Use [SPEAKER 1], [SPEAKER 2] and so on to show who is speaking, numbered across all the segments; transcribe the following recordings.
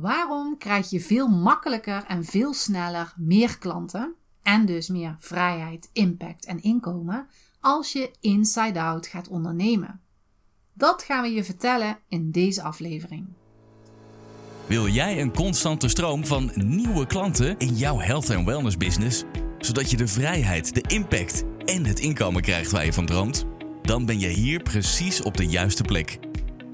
[SPEAKER 1] Waarom krijg je veel makkelijker en veel sneller meer klanten en dus meer vrijheid, impact en inkomen als je inside-out gaat ondernemen? Dat gaan we je vertellen in deze aflevering.
[SPEAKER 2] Wil jij een constante stroom van nieuwe klanten in jouw health en wellness business, zodat je de vrijheid, de impact en het inkomen krijgt waar je van droomt? Dan ben je hier precies op de juiste plek.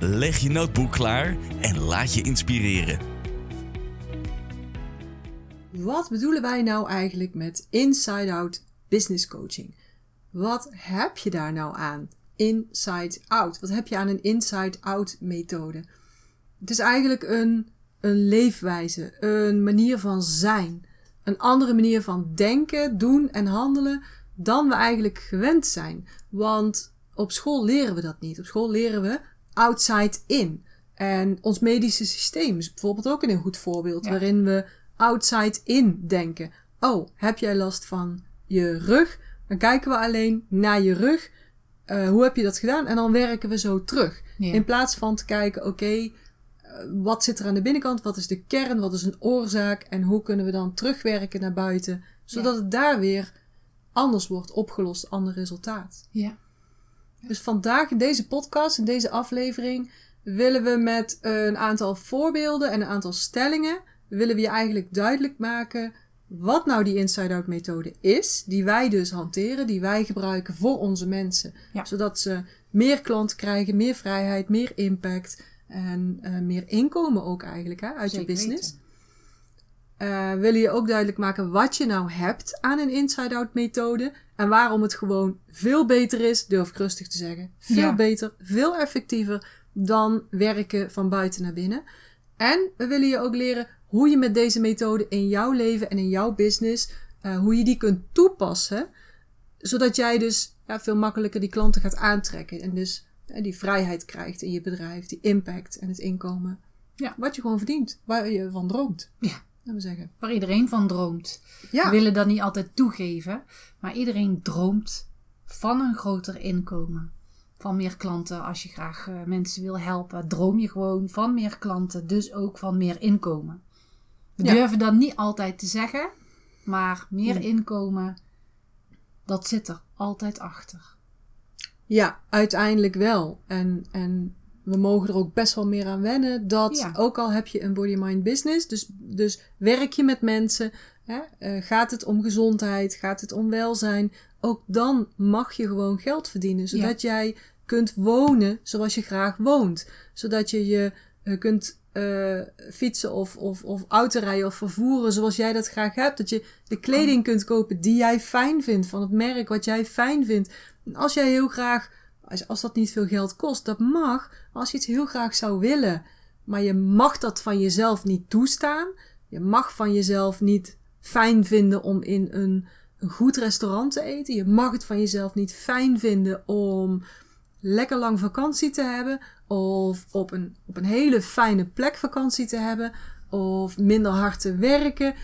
[SPEAKER 2] leg je notebook klaar en laat je inspireren.
[SPEAKER 3] Wat bedoelen wij nou eigenlijk met inside-out business coaching? Wat heb je daar nou aan? Inside-out. Wat heb je aan een inside-out methode? Het is eigenlijk een, een leefwijze, een manier van zijn, een andere manier van denken, doen en handelen dan we eigenlijk gewend zijn. Want op school leren we dat niet. Op school leren we outside in. En ons medische systeem is bijvoorbeeld ook een goed voorbeeld waarin we outside in denken. Oh, heb jij last van je rug? Dan kijken we alleen naar je rug. Uh, hoe heb je dat gedaan? En dan werken we zo terug.
[SPEAKER 1] Ja.
[SPEAKER 3] In plaats van te kijken, oké, okay, uh, wat zit er aan de binnenkant? Wat is de kern? Wat is een oorzaak? En hoe kunnen we dan terugwerken naar buiten? Zodat ja. het daar weer anders wordt opgelost, ander resultaat.
[SPEAKER 1] Ja.
[SPEAKER 3] Dus vandaag in deze podcast, in deze aflevering, willen we met een aantal voorbeelden en een aantal stellingen, willen we je eigenlijk duidelijk maken wat nou die inside-out methode is, die wij dus hanteren, die wij gebruiken voor onze mensen.
[SPEAKER 1] Ja.
[SPEAKER 3] Zodat ze meer klanten krijgen, meer vrijheid, meer impact en uh, meer inkomen ook eigenlijk hè, uit
[SPEAKER 1] Zeker
[SPEAKER 3] je business.
[SPEAKER 1] weten.
[SPEAKER 3] Uh, willen je ook duidelijk maken wat je nou hebt aan een inside-out methode en waarom het gewoon veel beter is, durf ik rustig te zeggen. Veel
[SPEAKER 1] Ja.
[SPEAKER 3] beter, veel effectiever dan werken van buiten naar binnen. En we willen je ook leren hoe je met deze methode in jouw leven en in jouw business, uh, hoe je die kunt toepassen, zodat jij dus ja, veel makkelijker die klanten gaat aantrekken en dus uh, die vrijheid krijgt in je bedrijf, die impact en het inkomen.
[SPEAKER 1] Ja.
[SPEAKER 3] Wat je gewoon verdient, waar je van droomt.
[SPEAKER 1] Ja.
[SPEAKER 3] Laten we zeggen.
[SPEAKER 1] Waar iedereen van droomt.
[SPEAKER 3] Ja.
[SPEAKER 1] We willen dat niet altijd toegeven, maar iedereen droomt van een groter inkomen. Van meer klanten als je graag uh, mensen wil helpen. Droom je gewoon van meer klanten, dus ook van meer inkomen. We
[SPEAKER 3] Ja.
[SPEAKER 1] durven dat niet altijd te zeggen, maar meer
[SPEAKER 3] Nee.
[SPEAKER 1] inkomen, dat zit er altijd achter.
[SPEAKER 3] Ja, uiteindelijk wel. En, en we mogen er ook best wel meer aan wennen. Dat
[SPEAKER 1] Ja.
[SPEAKER 3] ook al heb je een body-mind business, dus, dus werk je met mensen, hè, eh, gaat het om gezondheid, gaat het om welzijn, ook dan mag je gewoon geld verdienen, zodat jij kunt wonen zoals je graag woont. Zodat je je eh, kunt eh, fietsen of, of, of autorijden of vervoeren zoals jij dat graag hebt. Dat je de kleding kunt kopen die jij fijn vindt, van het merk wat jij fijn vindt. En als jij heel graag, als, als dat niet veel geld kost, dat mag. Als je iets heel graag zou willen, maar je mag dat van jezelf niet toestaan. Je mag van jezelf niet fijn vinden om in een, goed restaurant te eten. Je mag het van jezelf niet fijn vinden om lekker lang vakantie te hebben. Of op een, op een hele fijne plek vakantie te hebben. Of minder hard te werken.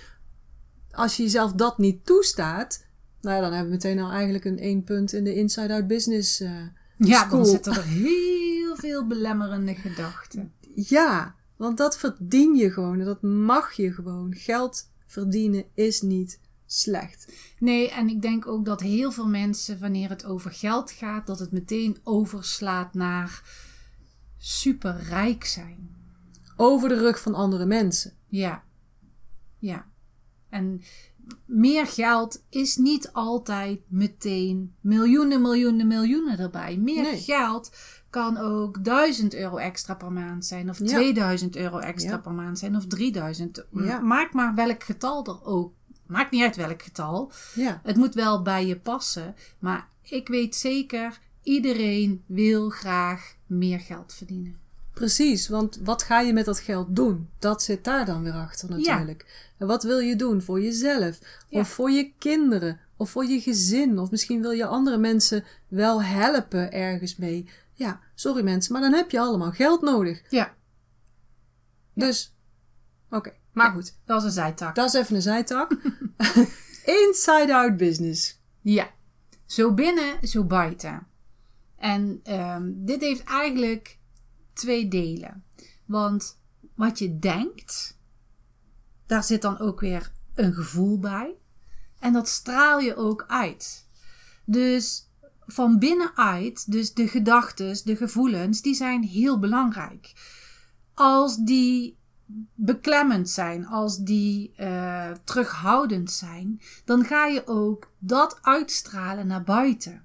[SPEAKER 3] Als je jezelf dat niet toestaat. Nou, ja, dan hebben we meteen al eigenlijk een één punt in de inside-out business. eh,
[SPEAKER 1] Ja,
[SPEAKER 3] school.
[SPEAKER 1] dan zitten er heel veel belemmerende gedachten.
[SPEAKER 3] Ja, want dat verdien je gewoon. en Dat mag je gewoon. Geld verdienen is niet slecht.
[SPEAKER 1] Nee, en ik denk ook dat heel veel mensen, wanneer het over geld gaat, dat het meteen overslaat naar superrijk zijn.
[SPEAKER 3] Over de rug van andere mensen.
[SPEAKER 1] Ja. Ja. En meer geld is niet altijd meteen miljoenen, miljoenen, miljoenen erbij. Meer
[SPEAKER 3] Nee.
[SPEAKER 1] geld kan ook 1000 euro extra per maand zijn, of
[SPEAKER 3] Ja.
[SPEAKER 1] 2000 euro extra
[SPEAKER 3] Ja.
[SPEAKER 1] per maand zijn, of 3000.
[SPEAKER 3] Ja.
[SPEAKER 1] Maak maar welk getal er ook. Maakt niet uit welk getal. Het moet wel bij je passen. Maar ik weet zeker, iedereen wil graag meer geld verdienen.
[SPEAKER 3] Precies, want wat ga je met dat geld doen? Dat zit daar dan weer achter natuurlijk. En wat wil je doen voor jezelf?
[SPEAKER 1] Ja.
[SPEAKER 3] Of voor je kinderen? Of voor je gezin? Of misschien wil je andere mensen wel helpen ergens mee? Ja, sorry mensen, maar dan heb je allemaal geld nodig.
[SPEAKER 1] Ja,
[SPEAKER 3] Dus, oké, maar goed.
[SPEAKER 1] dat is een zijtak.
[SPEAKER 3] Dat is even een zijtak. Inside-out business.
[SPEAKER 1] Ja, zo binnen, zo buiten. En ehm, dit heeft eigenlijk twee delen. Want wat je denkt, daar zit dan ook weer een gevoel bij. En dat straal je ook uit. Dus van binnenuit, dus de gedachten, de gevoelens, die zijn heel belangrijk. Als die beklemmend zijn, als die eh, terughoudend zijn, dan ga je ook dat uitstralen naar buiten.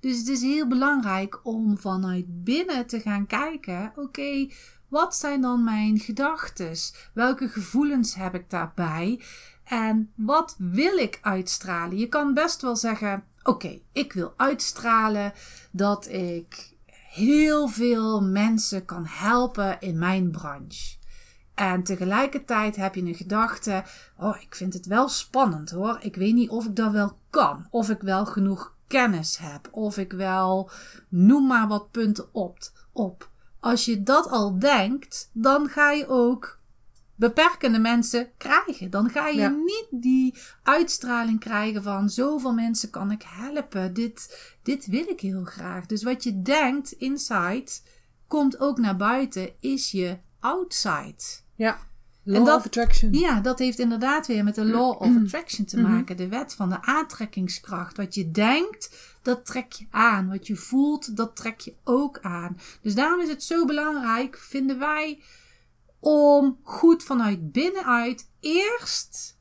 [SPEAKER 1] Dus het is heel belangrijk om vanuit binnen te gaan kijken: oké, wat zijn dan mijn gedachten? Welke gevoelens heb ik daarbij? En wat wil ik uitstralen? Je kan best wel zeggen: oké, ik wil uitstralen dat ik heel veel mensen kan helpen in mijn branche. En tegelijkertijd heb je een gedachte: Oh, ik vind het wel spannend hoor. Ik weet niet of ik dat wel kan. Of ik wel genoeg kennis heb. Of ik wel. Noem maar wat punten op. op. Als je dat al denkt, dan ga je ook beperkende mensen krijgen. Dan ga je
[SPEAKER 3] Ja.
[SPEAKER 1] niet die uitstraling krijgen van zoveel mensen kan ik helpen. Dit, dit wil ik heel graag. Dus wat je denkt inside komt ook naar buiten, is je outside.
[SPEAKER 3] Ja. Law
[SPEAKER 1] dat-
[SPEAKER 3] of attraction.
[SPEAKER 1] Ja, dat heeft inderdaad weer met de law of attraction te
[SPEAKER 3] Mhm.
[SPEAKER 1] maken. De wet van de aantrekkingskracht. Wat je denkt, dat trek je aan. Wat je voelt, dat trek je ook aan. Dus daarom is het zo belangrijk, vinden wij, om goed vanuit binnenuit eerst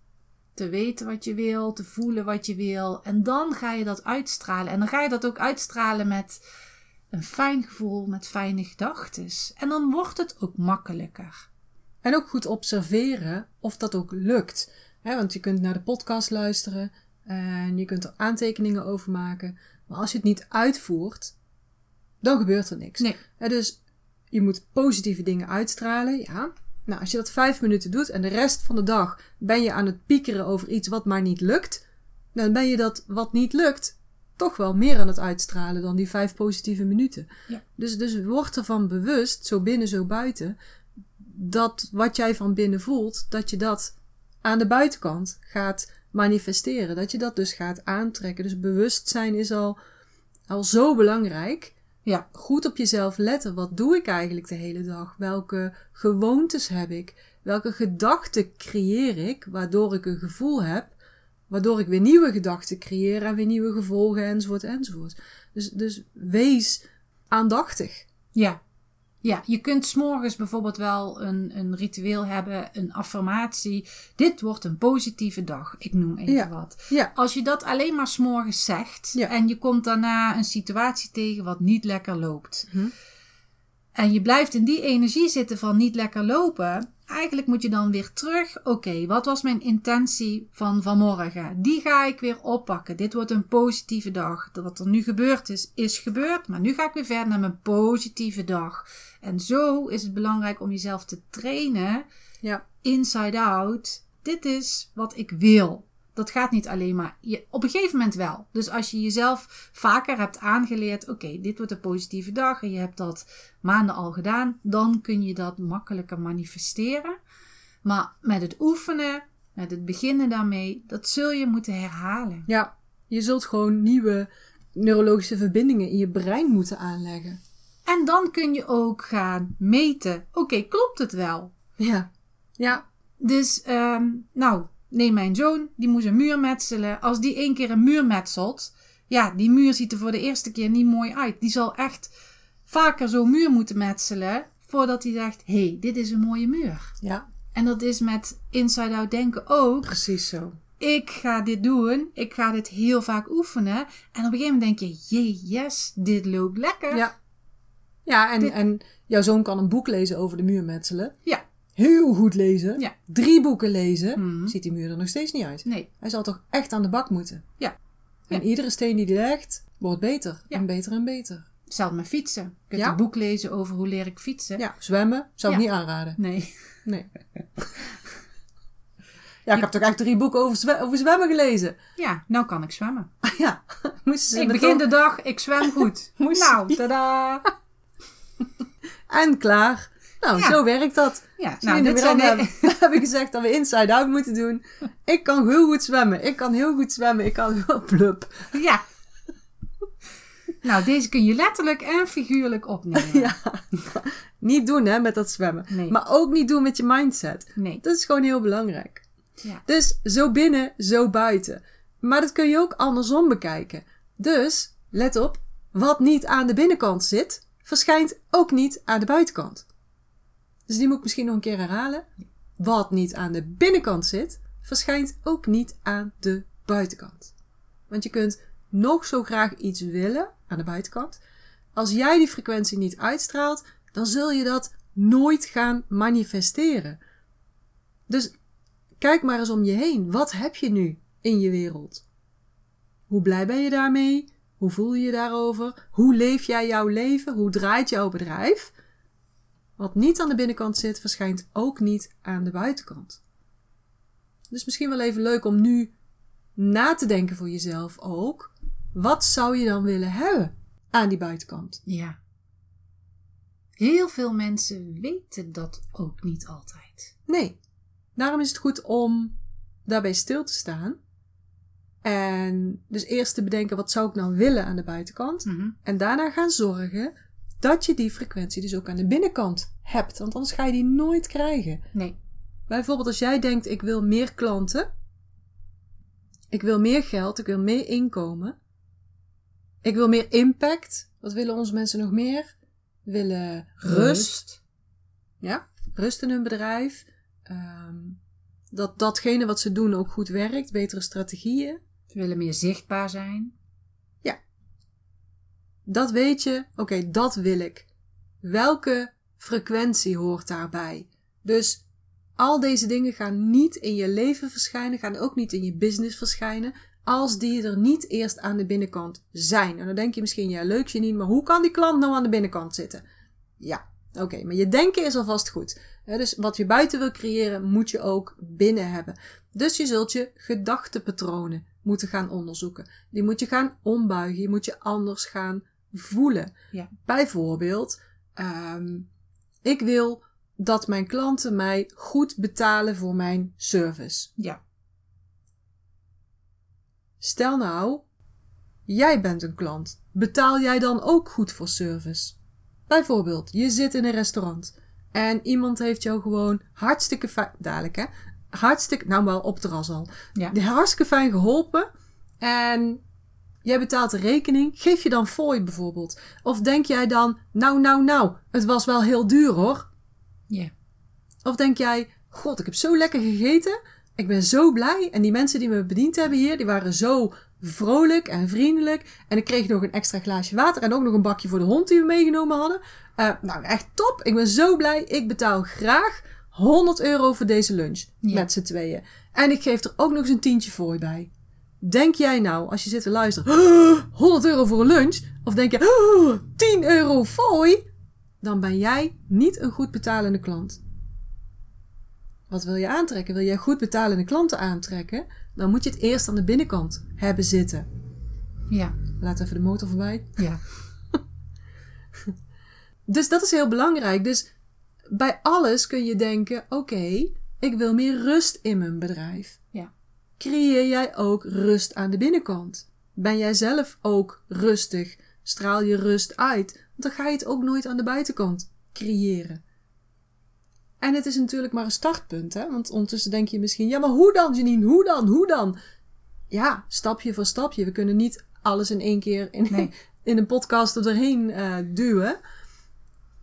[SPEAKER 1] te weten wat je wil, te voelen wat je wil. En dan ga je dat uitstralen. En dan ga je dat ook uitstralen met een fijn gevoel, met fijne gedachten. En dan wordt het ook makkelijker.
[SPEAKER 3] En ook goed observeren of dat ook lukt. Want je kunt naar de podcast luisteren en je kunt er aantekeningen over maken. Maar als je het niet uitvoert, dan gebeurt er niks.
[SPEAKER 1] Nee.
[SPEAKER 3] Dus je moet positieve dingen uitstralen, ja. Nou, als je dat vijf minuten doet en de rest van de dag ben je aan het piekeren over iets wat maar niet lukt, dan ben je dat wat niet lukt toch wel meer aan het uitstralen dan die vijf positieve minuten.
[SPEAKER 1] Ja.
[SPEAKER 3] Dus, dus word ervan bewust, zo binnen, zo buiten, dat wat jij van binnen voelt, dat je dat aan de buitenkant gaat manifesteren. Dat je dat dus gaat aantrekken. Dus bewustzijn is al, al zo belangrijk.
[SPEAKER 1] Ja.
[SPEAKER 3] Goed op jezelf letten. Wat doe ik eigenlijk de hele dag? Welke gewoontes heb ik? Welke gedachten creëer ik, waardoor ik een gevoel heb, waardoor ik weer nieuwe gedachten creëer en weer nieuwe gevolgen enzovoort enzovoort. Dus, dus wees aandachtig.
[SPEAKER 1] Ja. Ja, je kunt s'morgens bijvoorbeeld wel een, een ritueel hebben, een affirmatie. Dit wordt een positieve dag. Ik noem even
[SPEAKER 3] Ja.
[SPEAKER 1] wat.
[SPEAKER 3] Ja,
[SPEAKER 1] Als je dat alleen maar s'morgens zegt
[SPEAKER 3] Ja.
[SPEAKER 1] en je komt daarna een situatie tegen wat niet lekker loopt.
[SPEAKER 3] Mhm.
[SPEAKER 1] En je blijft in die energie zitten van niet lekker lopen. Eigenlijk moet je dan weer terug. Oké, wat was mijn intentie van vanmorgen? Die ga ik weer oppakken. Dit wordt een positieve dag. Wat er nu gebeurd is, is gebeurd. Maar nu ga ik weer verder naar mijn positieve dag. En zo is het belangrijk om jezelf te trainen
[SPEAKER 3] ja,
[SPEAKER 1] inside out. Dit is wat ik wil. Dat gaat niet alleen maar. Je, op een gegeven moment wel. Dus als je jezelf vaker hebt aangeleerd: oké, dit wordt een positieve dag. en je hebt dat maanden al gedaan. dan kun je dat makkelijker manifesteren. Maar met het oefenen, met het beginnen daarmee, dat zul je moeten herhalen.
[SPEAKER 3] ja. Je zult gewoon nieuwe neurologische verbindingen in je brein moeten aanleggen.
[SPEAKER 1] En dan kun je ook gaan meten: oké, klopt het wel?
[SPEAKER 3] Ja, ja,
[SPEAKER 1] Dus, ehm, nou, neem mijn zoon, die moest een muur metselen. Als die één keer een muur metselt, ja, die muur ziet er voor de eerste keer niet mooi uit. Die zal echt vaker zo'n muur moeten metselen voordat hij zegt: hé, hey, dit is een mooie muur.
[SPEAKER 3] ja.
[SPEAKER 1] En dat is met inside-out denken ook.
[SPEAKER 3] Precies zo.
[SPEAKER 1] Ik ga dit doen, ik ga dit heel vaak oefenen. En op een gegeven moment denk je: jee, yes, dit loopt lekker.
[SPEAKER 3] Ja. Ja, en,
[SPEAKER 1] Dit-
[SPEAKER 3] en jouw zoon kan een boek lezen over de muur metselen.
[SPEAKER 1] Ja.
[SPEAKER 3] Heel goed lezen.
[SPEAKER 1] Ja.
[SPEAKER 3] Drie boeken lezen.
[SPEAKER 1] Mhm.
[SPEAKER 3] Ziet die muur er nog steeds niet uit.
[SPEAKER 1] Nee,
[SPEAKER 3] Hij zal toch echt aan de bak moeten.
[SPEAKER 1] Ja.
[SPEAKER 3] En
[SPEAKER 1] Ja.
[SPEAKER 3] iedere steen die hij legt, wordt beter.
[SPEAKER 1] Ja.
[SPEAKER 3] En beter en beter.
[SPEAKER 1] Hetzelfde met fietsen. Je kunt
[SPEAKER 3] Ja.
[SPEAKER 1] een boek lezen over hoe leer ik fietsen.
[SPEAKER 3] Ja, zwemmen zou ik
[SPEAKER 1] Ja.
[SPEAKER 3] niet aanraden.
[SPEAKER 1] Nee.
[SPEAKER 3] Nee. Ja, ik heb toch echt drie boeken over, zwe- over zwemmen gelezen.
[SPEAKER 1] Ja, nou kan ik zwemmen.
[SPEAKER 3] Ja, moesten ze
[SPEAKER 1] ik begin de dag, ik zwem goed.
[SPEAKER 3] Moest-
[SPEAKER 1] nou, tada!
[SPEAKER 3] En klaar. Nou,
[SPEAKER 1] Ja.
[SPEAKER 3] zo werkt dat.
[SPEAKER 1] Ja,
[SPEAKER 3] Nou,
[SPEAKER 1] dit zijn
[SPEAKER 3] hebben,
[SPEAKER 1] de...
[SPEAKER 3] hebben gezegd dat we inside out moeten doen. Ik kan heel goed zwemmen. Ik kan heel goed zwemmen. Ik kan heel plup.
[SPEAKER 1] Ja. Nou, deze kun je letterlijk en figuurlijk opnemen.
[SPEAKER 3] Ja. Niet doen hè, met dat zwemmen.
[SPEAKER 1] Nee.
[SPEAKER 3] Maar ook niet doen met je mindset.
[SPEAKER 1] Nee.
[SPEAKER 3] Dat is gewoon heel belangrijk.
[SPEAKER 1] Ja.
[SPEAKER 3] Dus zo binnen, zo buiten. Maar dat kun je ook andersom bekijken. Dus, let op, wat niet aan de binnenkant zit, verschijnt ook niet aan de buitenkant. Dus die moet ik misschien nog een keer herhalen. Wat niet aan de binnenkant zit, verschijnt ook niet aan de buitenkant. Want je kunt nog zo graag iets willen aan de buitenkant. Als jij die frequentie niet uitstraalt, dan zul je dat nooit gaan manifesteren. Dus kijk maar eens om je heen. Wat heb je nu in je wereld? Hoe blij ben je daarmee? Hoe voel je je daarover? Hoe leef jij jouw leven? Hoe draait jouw bedrijf? Wat niet aan de binnenkant zit, verschijnt ook niet aan de buitenkant. Dus misschien wel even leuk om nu na te denken voor jezelf ook. Wat zou je dan willen hebben aan die buitenkant?
[SPEAKER 1] Ja. Heel veel mensen weten dat ook niet altijd.
[SPEAKER 3] Nee. Daarom is het goed om daarbij stil te staan. En dus eerst te bedenken, wat zou ik nou willen aan de buitenkant?
[SPEAKER 1] Mhm.
[SPEAKER 3] En daarna gaan zorgen dat je die frequentie dus ook aan de binnenkant hebt. Want anders ga je die nooit krijgen.
[SPEAKER 1] Nee.
[SPEAKER 3] Bijvoorbeeld als jij denkt, ik wil meer klanten. Ik wil meer geld. Ik wil meer inkomen. Ik wil meer impact. Wat willen onze mensen nog meer? Willen rust. Ja, rust in hun bedrijf. Ehm, dat datgene wat ze doen ook goed werkt. Betere strategieën.
[SPEAKER 1] Ze willen meer zichtbaar zijn.
[SPEAKER 3] Dat weet je. Oké, dat wil ik. Welke frequentie hoort daarbij? Dus al deze dingen gaan niet in je leven verschijnen. Gaan ook niet in je business verschijnen. Als die er niet eerst aan de binnenkant zijn. En dan denk je misschien, ja leuk Janine, maar hoe kan die klant nou aan de binnenkant zitten? Ja, oké, maar je denken is alvast goed. Dus wat je buiten wil creëren, moet je ook binnen hebben. Dus je zult je gedachtepatronen moeten gaan onderzoeken. Die moet je gaan ombuigen. Je moet je anders gaan voelen.
[SPEAKER 1] Ja.
[SPEAKER 3] Bijvoorbeeld, ehm, ik wil dat mijn klanten mij goed betalen voor mijn service.
[SPEAKER 1] Ja.
[SPEAKER 3] Stel nou, jij bent een klant. Betaal jij dan ook goed voor service? Bijvoorbeeld, je zit in een restaurant en iemand heeft jou gewoon hartstikke fijn, dadelijk hè, hartstikke, nou wel op terras al,
[SPEAKER 1] Ja.
[SPEAKER 3] hartstikke fijn geholpen en jij betaalt de rekening, geef je dan fooi bijvoorbeeld? Of denk jij dan, nou nou nou, het was wel heel duur hoor?
[SPEAKER 1] Ja.
[SPEAKER 3] Of denk jij, god, ik heb zo lekker gegeten. Ik ben zo blij. En die mensen die me bediend hebben hier, die waren zo vrolijk en vriendelijk. En ik kreeg nog een extra glaasje water en ook nog een bakje voor de hond die we meegenomen hadden. Eh, nou, echt top. Ik ben zo blij. Ik betaal graag 100 euro voor deze lunch met z'n tweeën. En ik geef er ook nog eens een tientje voor bij. Denk jij nou, als je zit te luisteren, "Ah, 100 euro voor een lunch? Of denk je, "Ah, 10 euro fooi? Dan ben jij niet een goed betalende klant. Wat wil je aantrekken? Wil jij goed betalende klanten aantrekken? Dan moet je het eerst aan de binnenkant hebben zitten.
[SPEAKER 1] Ja.
[SPEAKER 3] Laat even de motor voorbij.
[SPEAKER 1] Ja.
[SPEAKER 3] Dus dat is heel belangrijk. Dus bij alles kun je denken: oké, ik wil meer rust in mijn bedrijf.
[SPEAKER 1] Ja.
[SPEAKER 3] Creëer jij ook rust aan de binnenkant? Ben jij zelf ook rustig? Straal je rust uit? Want dan ga je het ook nooit aan de buitenkant creëren. En het is natuurlijk maar een startpunt, hè? Want ondertussen denk je misschien: ja, maar hoe dan, Janine? Hoe dan? Hoe dan? Ja, stapje voor stapje. We kunnen niet alles in één keer in,
[SPEAKER 1] Nee.
[SPEAKER 3] in een podcast er doorheen eh, duwen.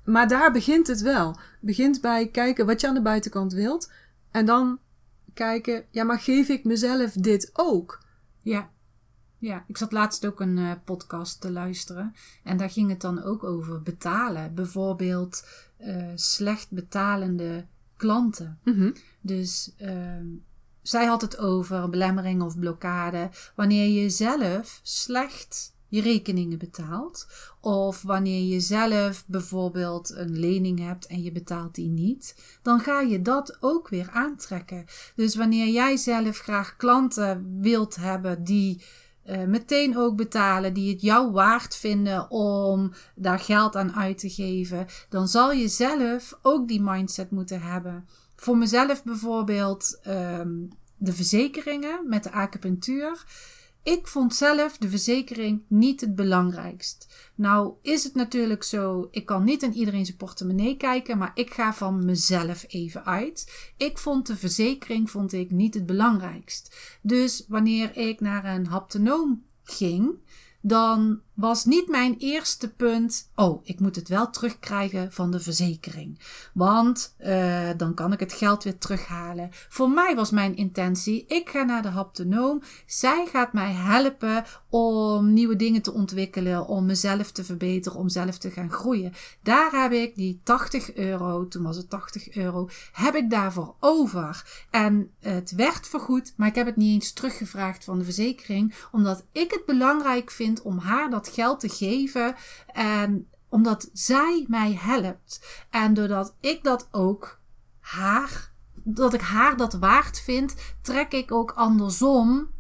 [SPEAKER 3] Maar daar begint het wel. Begint bij kijken wat je aan de buitenkant wilt. En dan kijken, ja, maar geef ik mezelf dit ook?
[SPEAKER 1] Ja. Ja, ik zat laatst ook een eh, podcast te luisteren. En daar ging het dan ook over betalen. Bijvoorbeeld eh, slecht betalende klanten. Dus ehm, zij had het over belemmering of blokkade. Wanneer je zelf slecht je rekeningen betaalt. Of wanneer je zelf bijvoorbeeld een lening hebt en je betaalt die niet, dan ga je dat ook weer aantrekken. Dus wanneer jij zelf graag klanten wilt hebben die uh, meteen ook betalen, die het jou waard vinden om daar geld aan uit te geven, dan zal je zelf ook die mindset moeten hebben. Voor mezelf bijvoorbeeld um, de verzekeringen met de acupunctuur. Ik vond zelf de verzekering niet het belangrijkst. Nou is het natuurlijk zo, ik kan niet in iedereen zijn portemonnee kijken, maar ik ga van mezelf even uit. Ik vond de verzekering vond ik niet het belangrijkst. Dus wanneer ik naar een haptonoom ging, dan was niet mijn eerste punt. Oh, ik moet het wel terugkrijgen van de verzekering. Want uh, dan kan ik het geld weer terughalen. Voor mij was mijn intentie: ik ga naar de haptonoom. Zij gaat mij helpen om nieuwe dingen te ontwikkelen, om mezelf te verbeteren, om zelf te gaan groeien. Daar heb ik die 80 euro, toen was het 80 euro, heb ik daarvoor over. En het werd vergoed, maar ik heb het niet eens teruggevraagd van de verzekering, omdat ik het belangrijk vind om haar dat geld te geven. En omdat zij mij helpt. En doordat ik dat ook haar, dat ik haar dat waard vind, trek ik ook andersom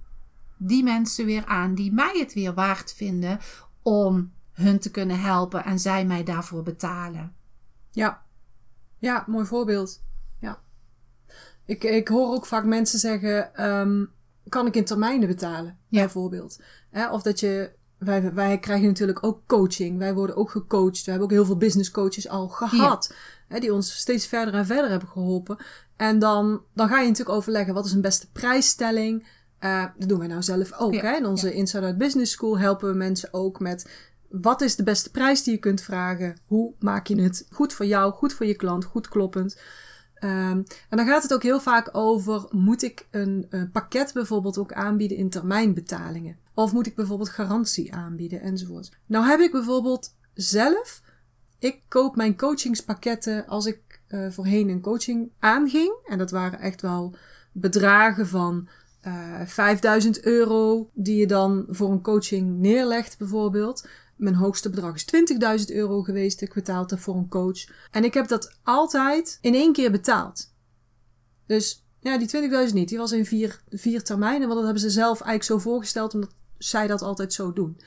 [SPEAKER 1] die mensen weer aan die mij het weer waard vinden om hun te kunnen helpen en zij mij daarvoor betalen.
[SPEAKER 3] Ja, ja, mooi voorbeeld. Ja. Ik, ik hoor ook vaak mensen zeggen: um, kan ik in termijnen betalen? Ja. Bijvoorbeeld. of dat je wij, wij krijgen natuurlijk ook coaching. Wij worden ook gecoacht. We hebben ook heel veel business coaches al gehad. Hè, die ons steeds verder en verder hebben geholpen. En dan, dan ga je natuurlijk overleggen wat is een beste prijsstelling. Uh, dat doen wij nou zelf ook. Hè? In onze Inside Out Business School helpen we mensen ook met wat is de beste prijs die je kunt vragen? Hoe maak je het goed voor jou, goed voor je klant, goed kloppend? Um, en dan gaat het ook heel vaak over: moet ik een, een pakket bijvoorbeeld ook aanbieden in termijnbetalingen? Of moet ik bijvoorbeeld garantie aanbieden enzovoort. Nou heb ik bijvoorbeeld zelf, ik koop mijn coachingspakketten als ik uh, voorheen een coaching aanging. En dat waren echt wel bedragen van uh, eh, 5000 euro die je dan voor een coaching neerlegt bijvoorbeeld. Mijn hoogste bedrag is 20.000 euro geweest. Ik betaalde voor een coach. En ik heb dat altijd in één keer betaald. Dus ja, die 20.000 niet. Die was in vier, vier termijnen. Want dat hebben ze zelf eigenlijk zo voorgesteld. Omdat zij dat altijd zo doen.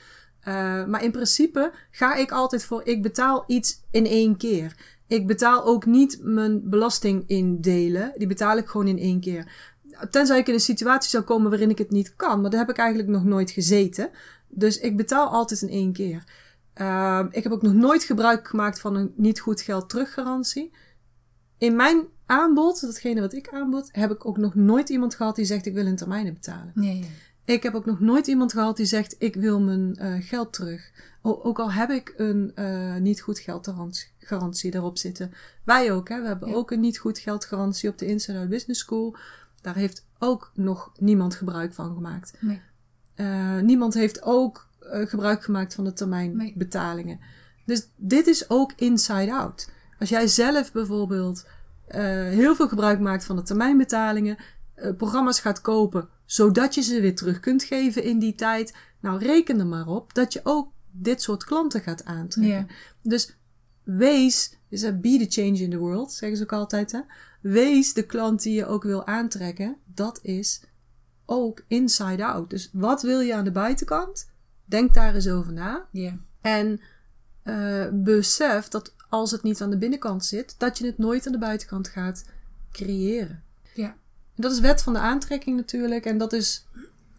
[SPEAKER 3] Uh, maar in principe ga ik altijd voor, ik betaal iets in één keer. Ik betaal ook niet mijn belasting in delen. Die betaal ik gewoon in één keer. Tenzij ik in een situatie zou komen waarin ik het niet kan. Maar daar heb ik eigenlijk nog nooit gezeten. Dus ik betaal altijd in één keer. Uh, ik heb ook nog nooit gebruik gemaakt van een niet goed geld teruggarantie. In mijn aanbod, datgene wat ik aanbod, heb ik ook nog nooit iemand gehad die zegt ik wil in termijnen betalen.
[SPEAKER 1] Nee.
[SPEAKER 3] Ik heb ook nog nooit iemand gehad die zegt: Ik wil mijn uh, geld terug. O, ook al heb ik een uh, niet goed geldgarantie erop zitten. Wij ook, hè? We hebben ook een niet goed geldgarantie op de Inside Out Business School. Daar heeft ook nog niemand gebruik van gemaakt.
[SPEAKER 1] Nee.
[SPEAKER 3] Uh, niemand heeft ook gebruik gemaakt van de termijnbetalingen. Nee. Dus dit is ook inside out. Als jij zelf bijvoorbeeld heel veel gebruik maakt van de termijnbetalingen, programma's gaat kopen zodat je ze weer terug kunt geven in die tijd. Nou, reken er maar op dat je ook dit soort klanten gaat aantrekken. Dus wees, is a be the change in the world, zeggen ze ook altijd. Hè? Wees de klant die je ook wil aantrekken. Dat is ook inside out. Dus wat wil je aan de buitenkant? Denk daar eens over na.
[SPEAKER 1] Yeah.
[SPEAKER 3] En uh, besef dat als het niet aan de binnenkant zit, dat je het nooit aan de buitenkant gaat creëren.
[SPEAKER 1] Ja.
[SPEAKER 3] Dat is wet van de aantrekking natuurlijk. En dat is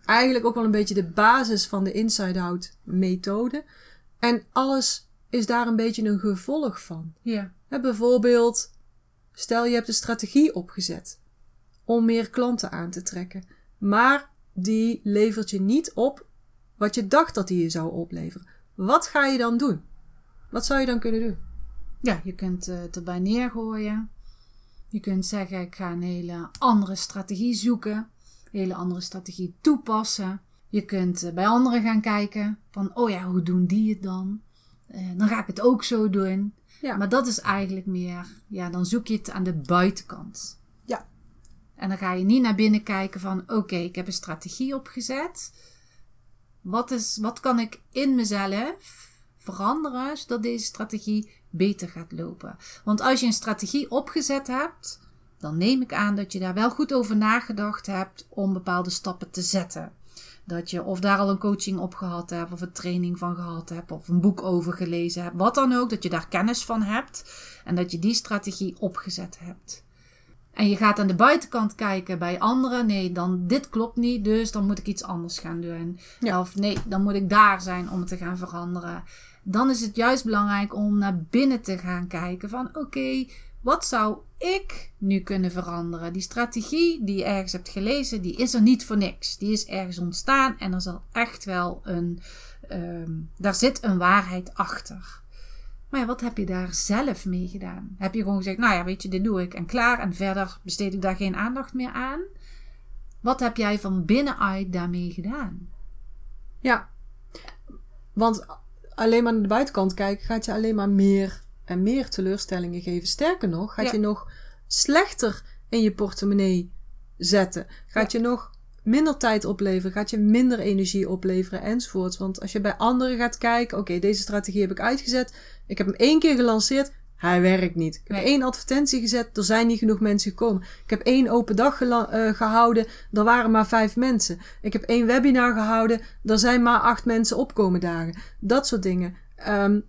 [SPEAKER 3] eigenlijk ook wel een beetje de basis van de inside-out methode. En alles is daar een beetje een gevolg van.
[SPEAKER 1] Ja.
[SPEAKER 3] bijvoorbeeld, stel je hebt een strategie opgezet om meer klanten aan te trekken. Maar die levert je niet op wat je dacht dat die je zou opleveren. Wat ga je dan doen? Wat zou je dan kunnen doen?
[SPEAKER 1] Ja, je kunt het erbij neergooien. Je kunt zeggen, ik ga een hele andere strategie zoeken, een hele andere strategie toepassen. Je kunt eh, bij anderen gaan kijken van, oh ja, hoe doen die het dan? Uh, dan ga ik het ook zo doen. Ja. Maar dat is eigenlijk meer, ja, dan zoek je het aan de buitenkant.
[SPEAKER 3] Ja.
[SPEAKER 1] En dan ga je niet naar binnen kijken van, oké, ik heb een strategie opgezet. Wat, is, wat kan ik in mezelf veranderen zodat deze strategie beter gaat lopen? Want als je een strategie opgezet hebt, dan neem ik aan dat je daar wel goed over nagedacht hebt om bepaalde stappen te zetten. Dat je of daar al een coaching op gehad hebt, of een training van gehad hebt, of een boek over gelezen hebt, wat dan ook, dat je daar kennis van hebt en dat je die strategie opgezet hebt. En je gaat aan de buitenkant kijken bij anderen. Nee, dan dit klopt niet, dus dan moet ik iets anders gaan doen. Of nee, dan moet ik daar zijn om het te gaan veranderen. Dan is het juist belangrijk om naar binnen te gaan kijken van oké, wat zou ik nu kunnen veranderen? Die strategie die je ergens hebt gelezen, die is er niet voor niks. Die is ergens ontstaan en er zal echt wel een, um, daar zit een waarheid achter. Maar ja, wat heb je daar zelf mee gedaan? Heb je gewoon gezegd, nou ja, weet je, dit doe ik en klaar en verder besteed ik daar geen aandacht meer aan? Wat heb jij van binnenuit daarmee gedaan?
[SPEAKER 3] Ja, want alleen maar naar de buitenkant kijken gaat je alleen maar meer en meer teleurstellingen geven. Sterker nog, gaat je nog slechter in je portemonnee zetten. Gaat je nog minder tijd opleveren, gaat je minder energie opleveren enzovoorts. Want als je bij anderen gaat kijken, oké, deze strategie heb ik uitgezet. Ik heb hem één keer gelanceerd. Hij werkt niet. Ik heb één advertentie gezet. Er zijn niet genoeg mensen gekomen. Ik heb één open dag uh, gehouden. Er waren maar vijf mensen. Ik heb één webinar gehouden. Er zijn maar acht mensen opkomen dagen. Dat soort dingen. Um,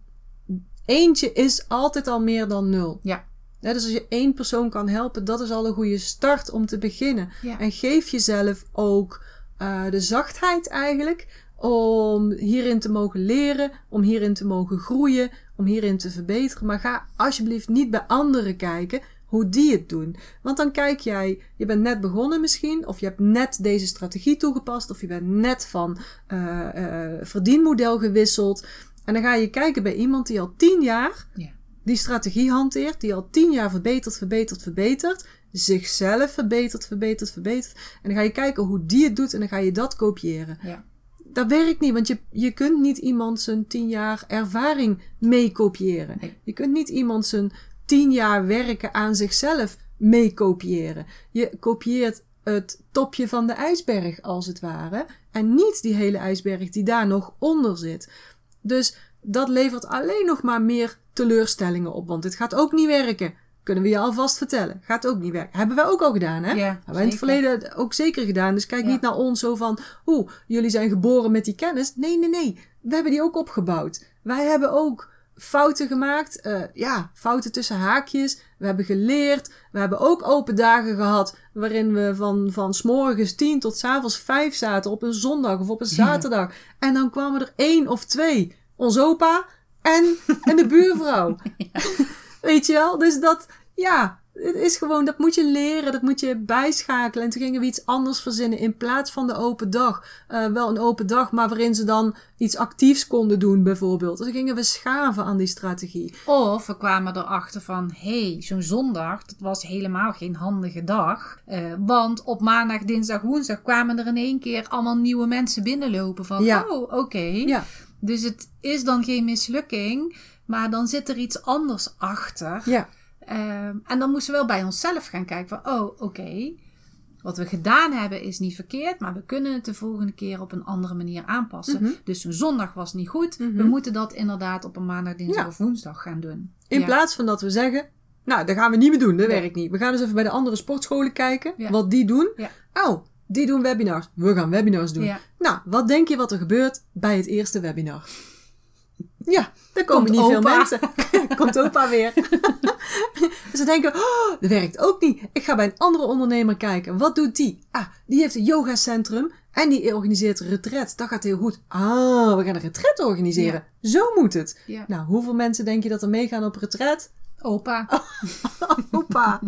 [SPEAKER 3] eentje is altijd al meer dan nul.
[SPEAKER 1] Ja.
[SPEAKER 3] dus als je één persoon kan helpen, dat is al een goede start om te beginnen. En geef jezelf ook uh, de zachtheid eigenlijk om hierin te mogen leren, om hierin te mogen groeien, om hierin te verbeteren. Maar ga alsjeblieft niet bij anderen kijken hoe die het doen. Want dan kijk jij, je bent net begonnen misschien, of je hebt net deze strategie toegepast, of je bent net van uh, uh, verdienmodel gewisseld. En dan ga je kijken bij iemand die al tien jaar ja. die strategie hanteert, die al tien jaar verbetert, verbetert, verbetert, zichzelf verbetert, verbetert, verbetert. En dan ga je kijken hoe die het doet en dan ga je dat kopiëren.
[SPEAKER 1] Ja.
[SPEAKER 3] Dat werkt niet, want je, je kunt niet iemand zijn tien jaar ervaring mee kopiëren. Je kunt niet iemand zijn tien jaar werken aan zichzelf mee kopiëren. Je kopieert het topje van de ijsberg, als het ware. En niet die hele ijsberg die daar nog onder zit. Dus dat levert alleen nog maar meer teleurstellingen op. Want dit gaat ook niet werken. Kunnen we je alvast vertellen. Gaat ook niet werken. Hebben wij ook al gedaan, hè?
[SPEAKER 1] Ja,
[SPEAKER 3] Hebben wij in het verleden ook zeker gedaan. Dus kijk niet naar ons zo van... Oeh, jullie zijn geboren met die kennis. Nee, nee, nee. We hebben die ook opgebouwd. Wij hebben ook fouten gemaakt. Uh, ja, fouten tussen haakjes. We hebben geleerd. We hebben ook open dagen gehad. Waarin we van, van s morgens tien tot s avonds vijf zaten. Op een zondag of op een zaterdag. En dan kwamen er één of twee. Ons opa en, en de buurvrouw. Weet je wel? Dus dat, ja, het is gewoon, dat moet je leren, dat moet je bijschakelen. En toen gingen we iets anders verzinnen in plaats van de open dag. Uh, wel een open dag, maar waarin ze dan iets actiefs konden doen, bijvoorbeeld. Dus gingen we schaven aan die strategie.
[SPEAKER 1] Of we kwamen erachter van: hé, hey, zo'n zondag, dat was helemaal geen handige dag. Uh, want op maandag, dinsdag, woensdag kwamen er in één keer allemaal nieuwe mensen binnenlopen. Van: ja. oh, oké. Okay.
[SPEAKER 3] Ja.
[SPEAKER 1] Dus het is dan geen mislukking, maar dan zit er iets anders achter.
[SPEAKER 3] Ja.
[SPEAKER 1] Ehm, en dan moesten we wel bij onszelf gaan kijken van, oh, oké, wat we gedaan hebben is niet verkeerd, maar we kunnen het de volgende keer op een andere manier aanpassen.
[SPEAKER 3] Mhm.
[SPEAKER 1] Dus een zondag was niet goed. We
[SPEAKER 3] Mhm.
[SPEAKER 1] moeten dat inderdaad op een maandag, dinsdag
[SPEAKER 3] Ja.
[SPEAKER 1] of woensdag gaan doen.
[SPEAKER 3] In
[SPEAKER 1] Ja.
[SPEAKER 3] plaats van dat we zeggen, nou, dat gaan we niet meer doen, dat
[SPEAKER 1] Nee.
[SPEAKER 3] werkt niet. We gaan eens even bij de andere sportscholen kijken,
[SPEAKER 1] Ja.
[SPEAKER 3] wat die doen. Oh, die doen webinars. We gaan webinars doen. Nou, wat denk je wat er gebeurt bij het eerste webinar? Ja, daar komen
[SPEAKER 1] Komt
[SPEAKER 3] niet veel mensen. Komt opa weer. dus ze denken, oh, dat werkt ook niet. Ik ga bij een andere ondernemer kijken. Wat doet die? Ah, die heeft een yogacentrum en die organiseert retret. Dat gaat heel goed. Ah, we gaan een retret organiseren. Zo moet het.
[SPEAKER 1] Ja.
[SPEAKER 3] Nou, hoeveel mensen denk je dat er meegaan op retret?
[SPEAKER 1] Opa.
[SPEAKER 3] Opa.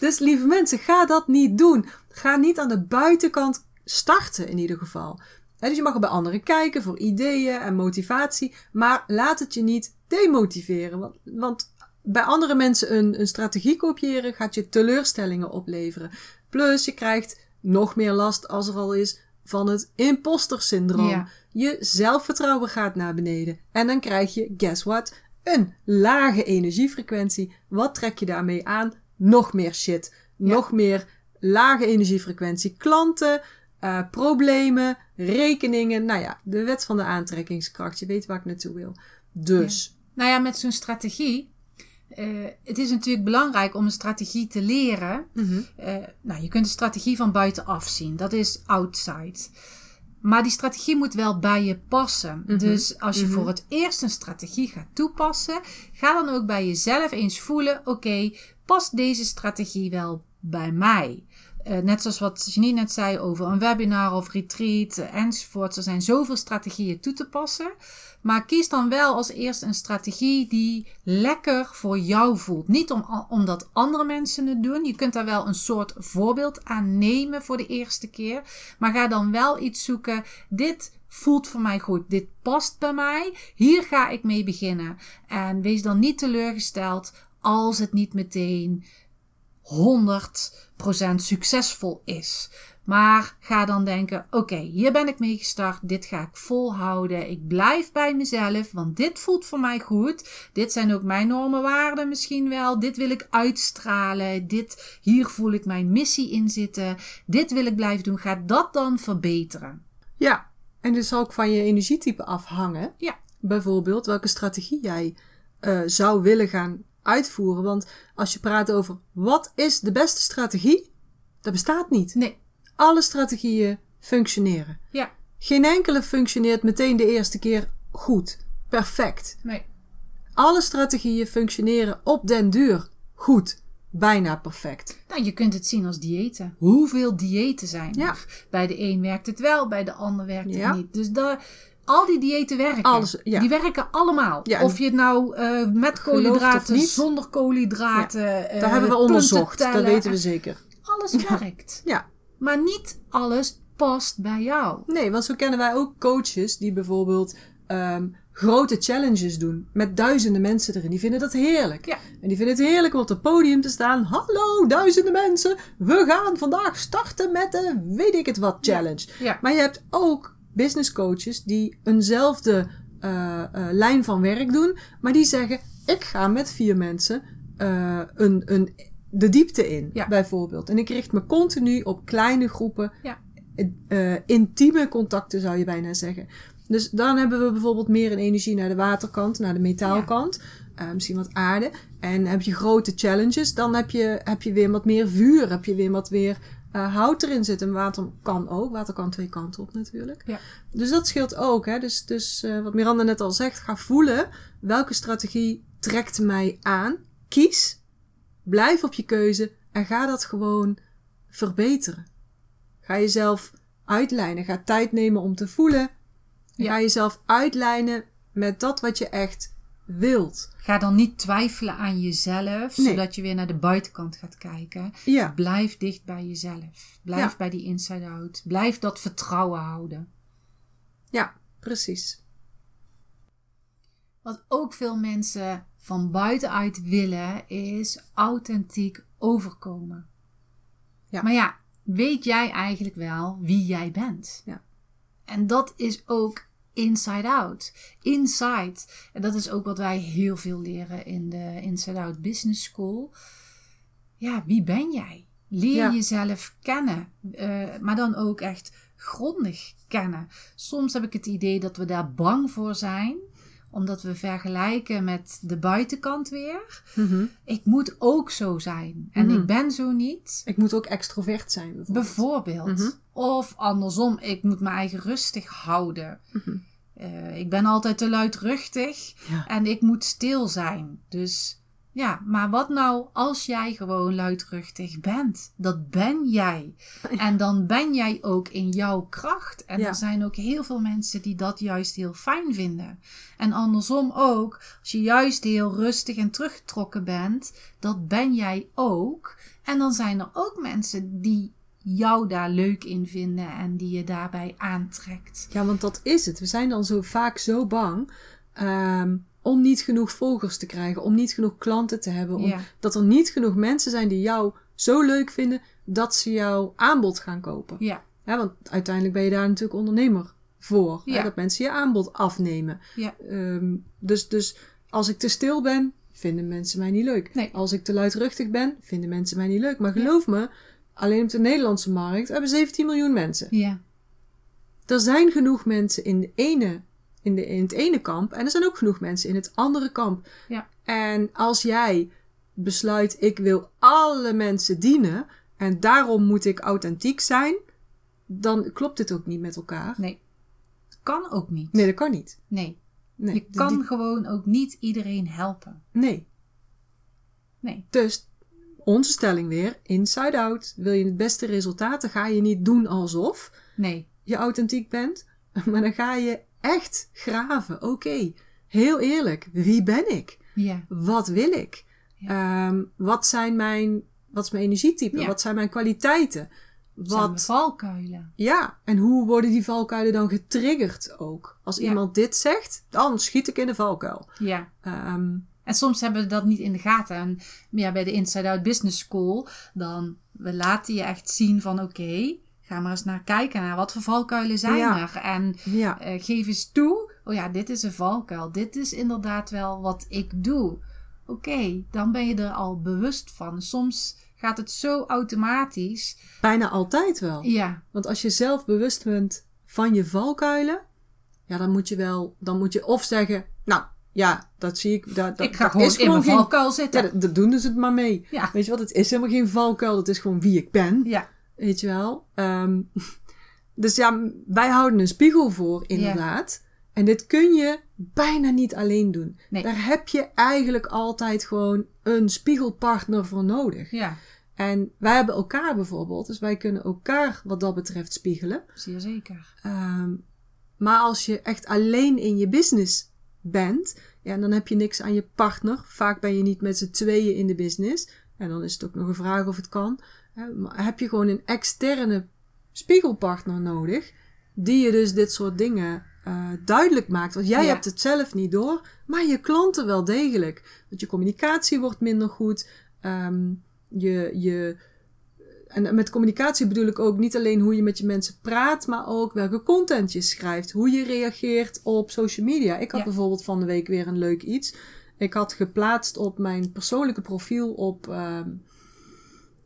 [SPEAKER 3] dus lieve mensen, ga dat niet doen. Ga niet aan de buitenkant starten in ieder geval. Dus je mag er bij anderen kijken voor ideeën en motivatie. Maar laat het je niet demotiveren. Want, want bij andere mensen een, een strategie kopiëren gaat je teleurstellingen opleveren. Plus je krijgt nog meer last als er al is van het imposter syndroom.
[SPEAKER 1] Ja.
[SPEAKER 3] Je zelfvertrouwen gaat naar beneden. En dan krijg je, guess what? Een lage energiefrequentie. Wat trek je daarmee aan? Nog meer shit. Nog meer lage energiefrequentie klanten. Eh, problemen, rekeningen. Nou ja, de wet van de aantrekkingskracht. Je weet waar ik naartoe wil. Dus.
[SPEAKER 1] Nou ja, met zo'n strategie. eh, het is natuurlijk belangrijk om een strategie te leren. Eh, nou, je kunt de strategie van buitenaf zien. Dat is outside. Maar die strategie moet wel bij je passen.
[SPEAKER 3] Mhm.
[SPEAKER 1] Dus als je
[SPEAKER 3] Mhm.
[SPEAKER 1] voor het eerst een strategie gaat toepassen, ga dan ook bij jezelf eens voelen: oké, past deze strategie wel bij mij? Eh, net zoals wat Janine net zei over een webinar of retreat eh, enzovoort. Er zijn zoveel strategieën toe te passen. Maar kies dan wel als eerst een strategie die lekker voor jou voelt. Niet om, omdat andere mensen het doen. Je kunt daar wel een soort voorbeeld aan nemen voor de eerste keer. Maar ga dan wel iets zoeken. Dit voelt voor mij goed. Dit past bij mij. Hier ga ik mee beginnen. En wees dan niet teleurgesteld als het niet meteen 100% succesvol is. Maar ga dan denken: oké, hier ben ik mee gestart. Dit ga ik volhouden. Ik blijf bij mezelf, want dit voelt voor mij goed. Dit zijn ook mijn normen, waarden misschien wel. Dit wil ik uitstralen. Dit, hier voel ik mijn missie in zitten. Dit wil ik blijven doen. Ga dat dan verbeteren.
[SPEAKER 3] Ja, en dit zal ook van je energietype afhangen.
[SPEAKER 1] Ja.
[SPEAKER 3] Bijvoorbeeld welke strategie jij eh, zou willen gaan uitvoeren. Want als je praat over wat is de beste strategie, dat bestaat niet.
[SPEAKER 1] Nee,
[SPEAKER 3] Alle strategieën functioneren.
[SPEAKER 1] ja,
[SPEAKER 3] Geen enkele functioneert meteen de eerste keer goed, perfect.
[SPEAKER 1] nee.
[SPEAKER 3] Alle strategieën functioneren op den duur goed, bijna perfect.
[SPEAKER 1] Nou, je kunt het zien als diëten. Hoeveel diëten zijn er?
[SPEAKER 3] Ja.
[SPEAKER 1] Bij de een werkt het wel, bij de ander werkt het
[SPEAKER 3] Ja.
[SPEAKER 1] niet. Dus daar, al die diëten werken.
[SPEAKER 3] Alles, ja.
[SPEAKER 1] Die werken allemaal.
[SPEAKER 3] Ja,
[SPEAKER 1] of je het nou eh, met koolhydraten, zonder koolhydraten. eh,
[SPEAKER 3] Dat hebben we onderzocht, dat
[SPEAKER 1] tellen.
[SPEAKER 3] weten we zeker.
[SPEAKER 1] Alles werkt.
[SPEAKER 3] Ja,
[SPEAKER 1] Maar niet alles past bij jou.
[SPEAKER 3] Nee, want zo kennen wij ook coaches die bijvoorbeeld ehm, grote challenges doen met duizenden mensen erin. Die vinden dat heerlijk.
[SPEAKER 1] Ja.
[SPEAKER 3] En die vinden het heerlijk om op het podium te staan. Hallo, duizenden mensen. We gaan vandaag starten met de weet ik het wat challenge.
[SPEAKER 1] Ja.
[SPEAKER 3] Maar je hebt ook business coaches die eenzelfde eh, eh, lijn van werk doen. Maar die zeggen, ik ga met vier mensen eh, een, een, de diepte in,
[SPEAKER 1] Ja.
[SPEAKER 3] bijvoorbeeld. En ik richt me continu op kleine groepen
[SPEAKER 1] Ja.
[SPEAKER 3] intieme contacten zou je bijna zeggen. Dus dan hebben we bijvoorbeeld meer een energie naar de waterkant, naar de metaalkant. Misschien wat aarde. En heb je grote challenges, dan heb je, heb je weer wat meer vuur. Heb je weer wat meer eh, hout erin zitten. En water kan ook. Water kan twee kanten op natuurlijk.
[SPEAKER 1] Ja.
[SPEAKER 3] Dus dat scheelt ook. Hè? Dus, dus eh, wat Miranda net al zegt, ga voelen welke strategie trekt mij aan. Kies, blijf op je keuze en ga dat gewoon verbeteren. Ga jezelf uitlijnen. Ga tijd nemen om te voelen. En
[SPEAKER 1] Ja.
[SPEAKER 3] Ga jezelf uitlijnen met dat wat je echt wilt.
[SPEAKER 1] Ga dan niet twijfelen aan jezelf,
[SPEAKER 3] Nee.
[SPEAKER 1] zodat je weer naar de buitenkant gaat kijken.
[SPEAKER 3] Ja,
[SPEAKER 1] Blijf dicht bij jezelf. Blijf
[SPEAKER 3] Ja.
[SPEAKER 1] bij die inside-out. Blijf dat vertrouwen houden.
[SPEAKER 3] ja, precies.
[SPEAKER 1] Wat ook veel mensen van buitenuit willen, is authentiek overkomen.
[SPEAKER 3] Ja.
[SPEAKER 1] Maar ja, weet jij eigenlijk wel wie jij bent?
[SPEAKER 3] Ja.
[SPEAKER 1] En dat is ook inside out. Inside. En dat is ook wat wij heel veel leren in de Inside Out Business School. Ja, wie ben jij? Leer
[SPEAKER 3] Ja.
[SPEAKER 1] jezelf kennen. eh, maar dan ook echt grondig kennen. Soms heb ik het idee dat we daar bang voor zijn omdat we vergelijken met de buitenkant weer.
[SPEAKER 3] Mhm.
[SPEAKER 1] Ik moet ook zo zijn. En
[SPEAKER 3] Mhm.
[SPEAKER 1] ik ben zo niet.
[SPEAKER 3] Ik moet ook extrovert zijn bijvoorbeeld.
[SPEAKER 1] Bijvoorbeeld.
[SPEAKER 3] Mhm.
[SPEAKER 1] Of andersom, ik moet mijn eigen rustig houden. Eh, ik ben altijd te luidruchtig
[SPEAKER 3] Ja.
[SPEAKER 1] en ik moet stil zijn. Dus ja, maar wat nou als jij gewoon luidruchtig bent? Dat ben jij. En dan ben jij ook in jouw kracht. En
[SPEAKER 3] Ja.
[SPEAKER 1] er zijn ook heel veel mensen die dat juist heel fijn vinden. En andersom ook, als je juist heel rustig en teruggetrokken bent, dat ben jij ook. En dan zijn er ook mensen die jou daar leuk in vinden en die je daarbij aantrekt.
[SPEAKER 3] Ja, want dat is het. We zijn dan zo vaak zo bang ehm, om niet genoeg volgers te krijgen, om niet genoeg klanten te hebben, om,
[SPEAKER 1] Ja.
[SPEAKER 3] dat er niet genoeg mensen zijn die jou zo leuk vinden dat ze jouw aanbod gaan kopen.
[SPEAKER 1] Ja,
[SPEAKER 3] Ja, want uiteindelijk ben je daar natuurlijk ondernemer voor. Hè,
[SPEAKER 1] Ja.
[SPEAKER 3] dat mensen je aanbod afnemen.
[SPEAKER 1] ja,
[SPEAKER 3] Ehm, dus, dus als ik te stil ben, vinden mensen mij niet leuk.
[SPEAKER 1] Nee.
[SPEAKER 3] Als ik te luidruchtig ben, vinden mensen mij niet leuk. Maar geloof me, alleen op de Nederlandse markt hebben 17 miljoen mensen.
[SPEAKER 1] Ja.
[SPEAKER 3] Er zijn genoeg mensen in, de ene, in, de, in het ene kamp en er zijn ook genoeg mensen in het andere kamp.
[SPEAKER 1] Ja.
[SPEAKER 3] En als jij besluit, ik wil alle mensen dienen en daarom moet ik authentiek zijn, dan klopt dit ook niet met elkaar.
[SPEAKER 1] Nee. Kan ook niet.
[SPEAKER 3] Nee, dat kan niet.
[SPEAKER 1] Nee.
[SPEAKER 3] Nee,
[SPEAKER 1] Je
[SPEAKER 3] d-
[SPEAKER 1] kan
[SPEAKER 3] die-
[SPEAKER 1] gewoon ook niet iedereen helpen.
[SPEAKER 3] nee.
[SPEAKER 1] Nee.
[SPEAKER 3] Dus onze stelling weer, inside out. Wil je het beste resultaat, dan ga je niet doen alsof
[SPEAKER 1] Nee.
[SPEAKER 3] je authentiek bent. Maar dan ga je echt graven. Oké, heel eerlijk. Wie ben ik?
[SPEAKER 1] Ja.
[SPEAKER 3] Wat wil ik? Ehm, wat zijn mijn, wat is mijn energietype?
[SPEAKER 1] Ja.
[SPEAKER 3] Wat zijn mijn kwaliteiten?
[SPEAKER 1] Wat? Valkuilen.
[SPEAKER 3] ja, en hoe worden die valkuilen dan getriggerd ook? Als iemand dit zegt, dan schiet ik in de valkuil.
[SPEAKER 1] Ja.
[SPEAKER 3] Ehm,
[SPEAKER 1] En soms hebben we dat niet in de gaten. En ja, bij de Inside Out Business School, dan we laten je echt zien van oké, ga maar eens naar kijken naar wat voor valkuilen zijn
[SPEAKER 3] Ja.
[SPEAKER 1] er. En
[SPEAKER 3] ja,
[SPEAKER 1] eh, geef eens toe, oh ja, dit is een valkuil. Dit is inderdaad wel wat ik doe. Oké, dan ben je er al bewust van. Soms gaat het zo automatisch.
[SPEAKER 3] bijna altijd wel.
[SPEAKER 1] Ja,
[SPEAKER 3] Want als je zelf bewust bent van je valkuilen, ja, dan moet je wel, dan moet je of zeggen, nou, ja, dat zie ik, dat, dat,
[SPEAKER 1] ik ga
[SPEAKER 3] dat
[SPEAKER 1] gewoon
[SPEAKER 3] is
[SPEAKER 1] in mijn
[SPEAKER 3] geen,
[SPEAKER 1] valkuil
[SPEAKER 3] ja,
[SPEAKER 1] zitten.
[SPEAKER 3] dat, dat doen ze het maar mee.
[SPEAKER 1] Ja.
[SPEAKER 3] Weet je wat, het is helemaal geen valkuil, dat is gewoon wie ik ben,
[SPEAKER 1] Ja,
[SPEAKER 3] weet je wel. Ehm, dus ja, wij houden een spiegel voor, inderdaad. En dit kun je bijna niet alleen doen.
[SPEAKER 1] Nee.
[SPEAKER 3] Daar heb je eigenlijk altijd gewoon een spiegelpartner voor nodig.
[SPEAKER 1] ja,
[SPEAKER 3] En wij hebben elkaar bijvoorbeeld, dus wij kunnen elkaar wat dat betreft spiegelen.
[SPEAKER 1] zeer zeker.
[SPEAKER 3] Ehm, maar als je echt alleen in je business bent, ja, dan heb je niks aan je partner. Vaak ben je niet met z'n tweeën in de business. En dan is het ook nog een vraag of het kan. Heb je gewoon een externe spiegelpartner nodig, die je dus dit soort dingen eh, duidelijk maakt. Want jij
[SPEAKER 1] Ja.
[SPEAKER 3] hebt het zelf niet door, maar je klanten wel degelijk. Want je communicatie wordt minder goed. Ehm, je, je, en met communicatie bedoel ik ook niet alleen hoe je met je mensen praat, maar ook welke content je schrijft, hoe je reageert op social media. Ik had
[SPEAKER 1] Ja.
[SPEAKER 3] bijvoorbeeld van de week weer een leuk iets. Ik had geplaatst op mijn persoonlijke profiel op, ehm,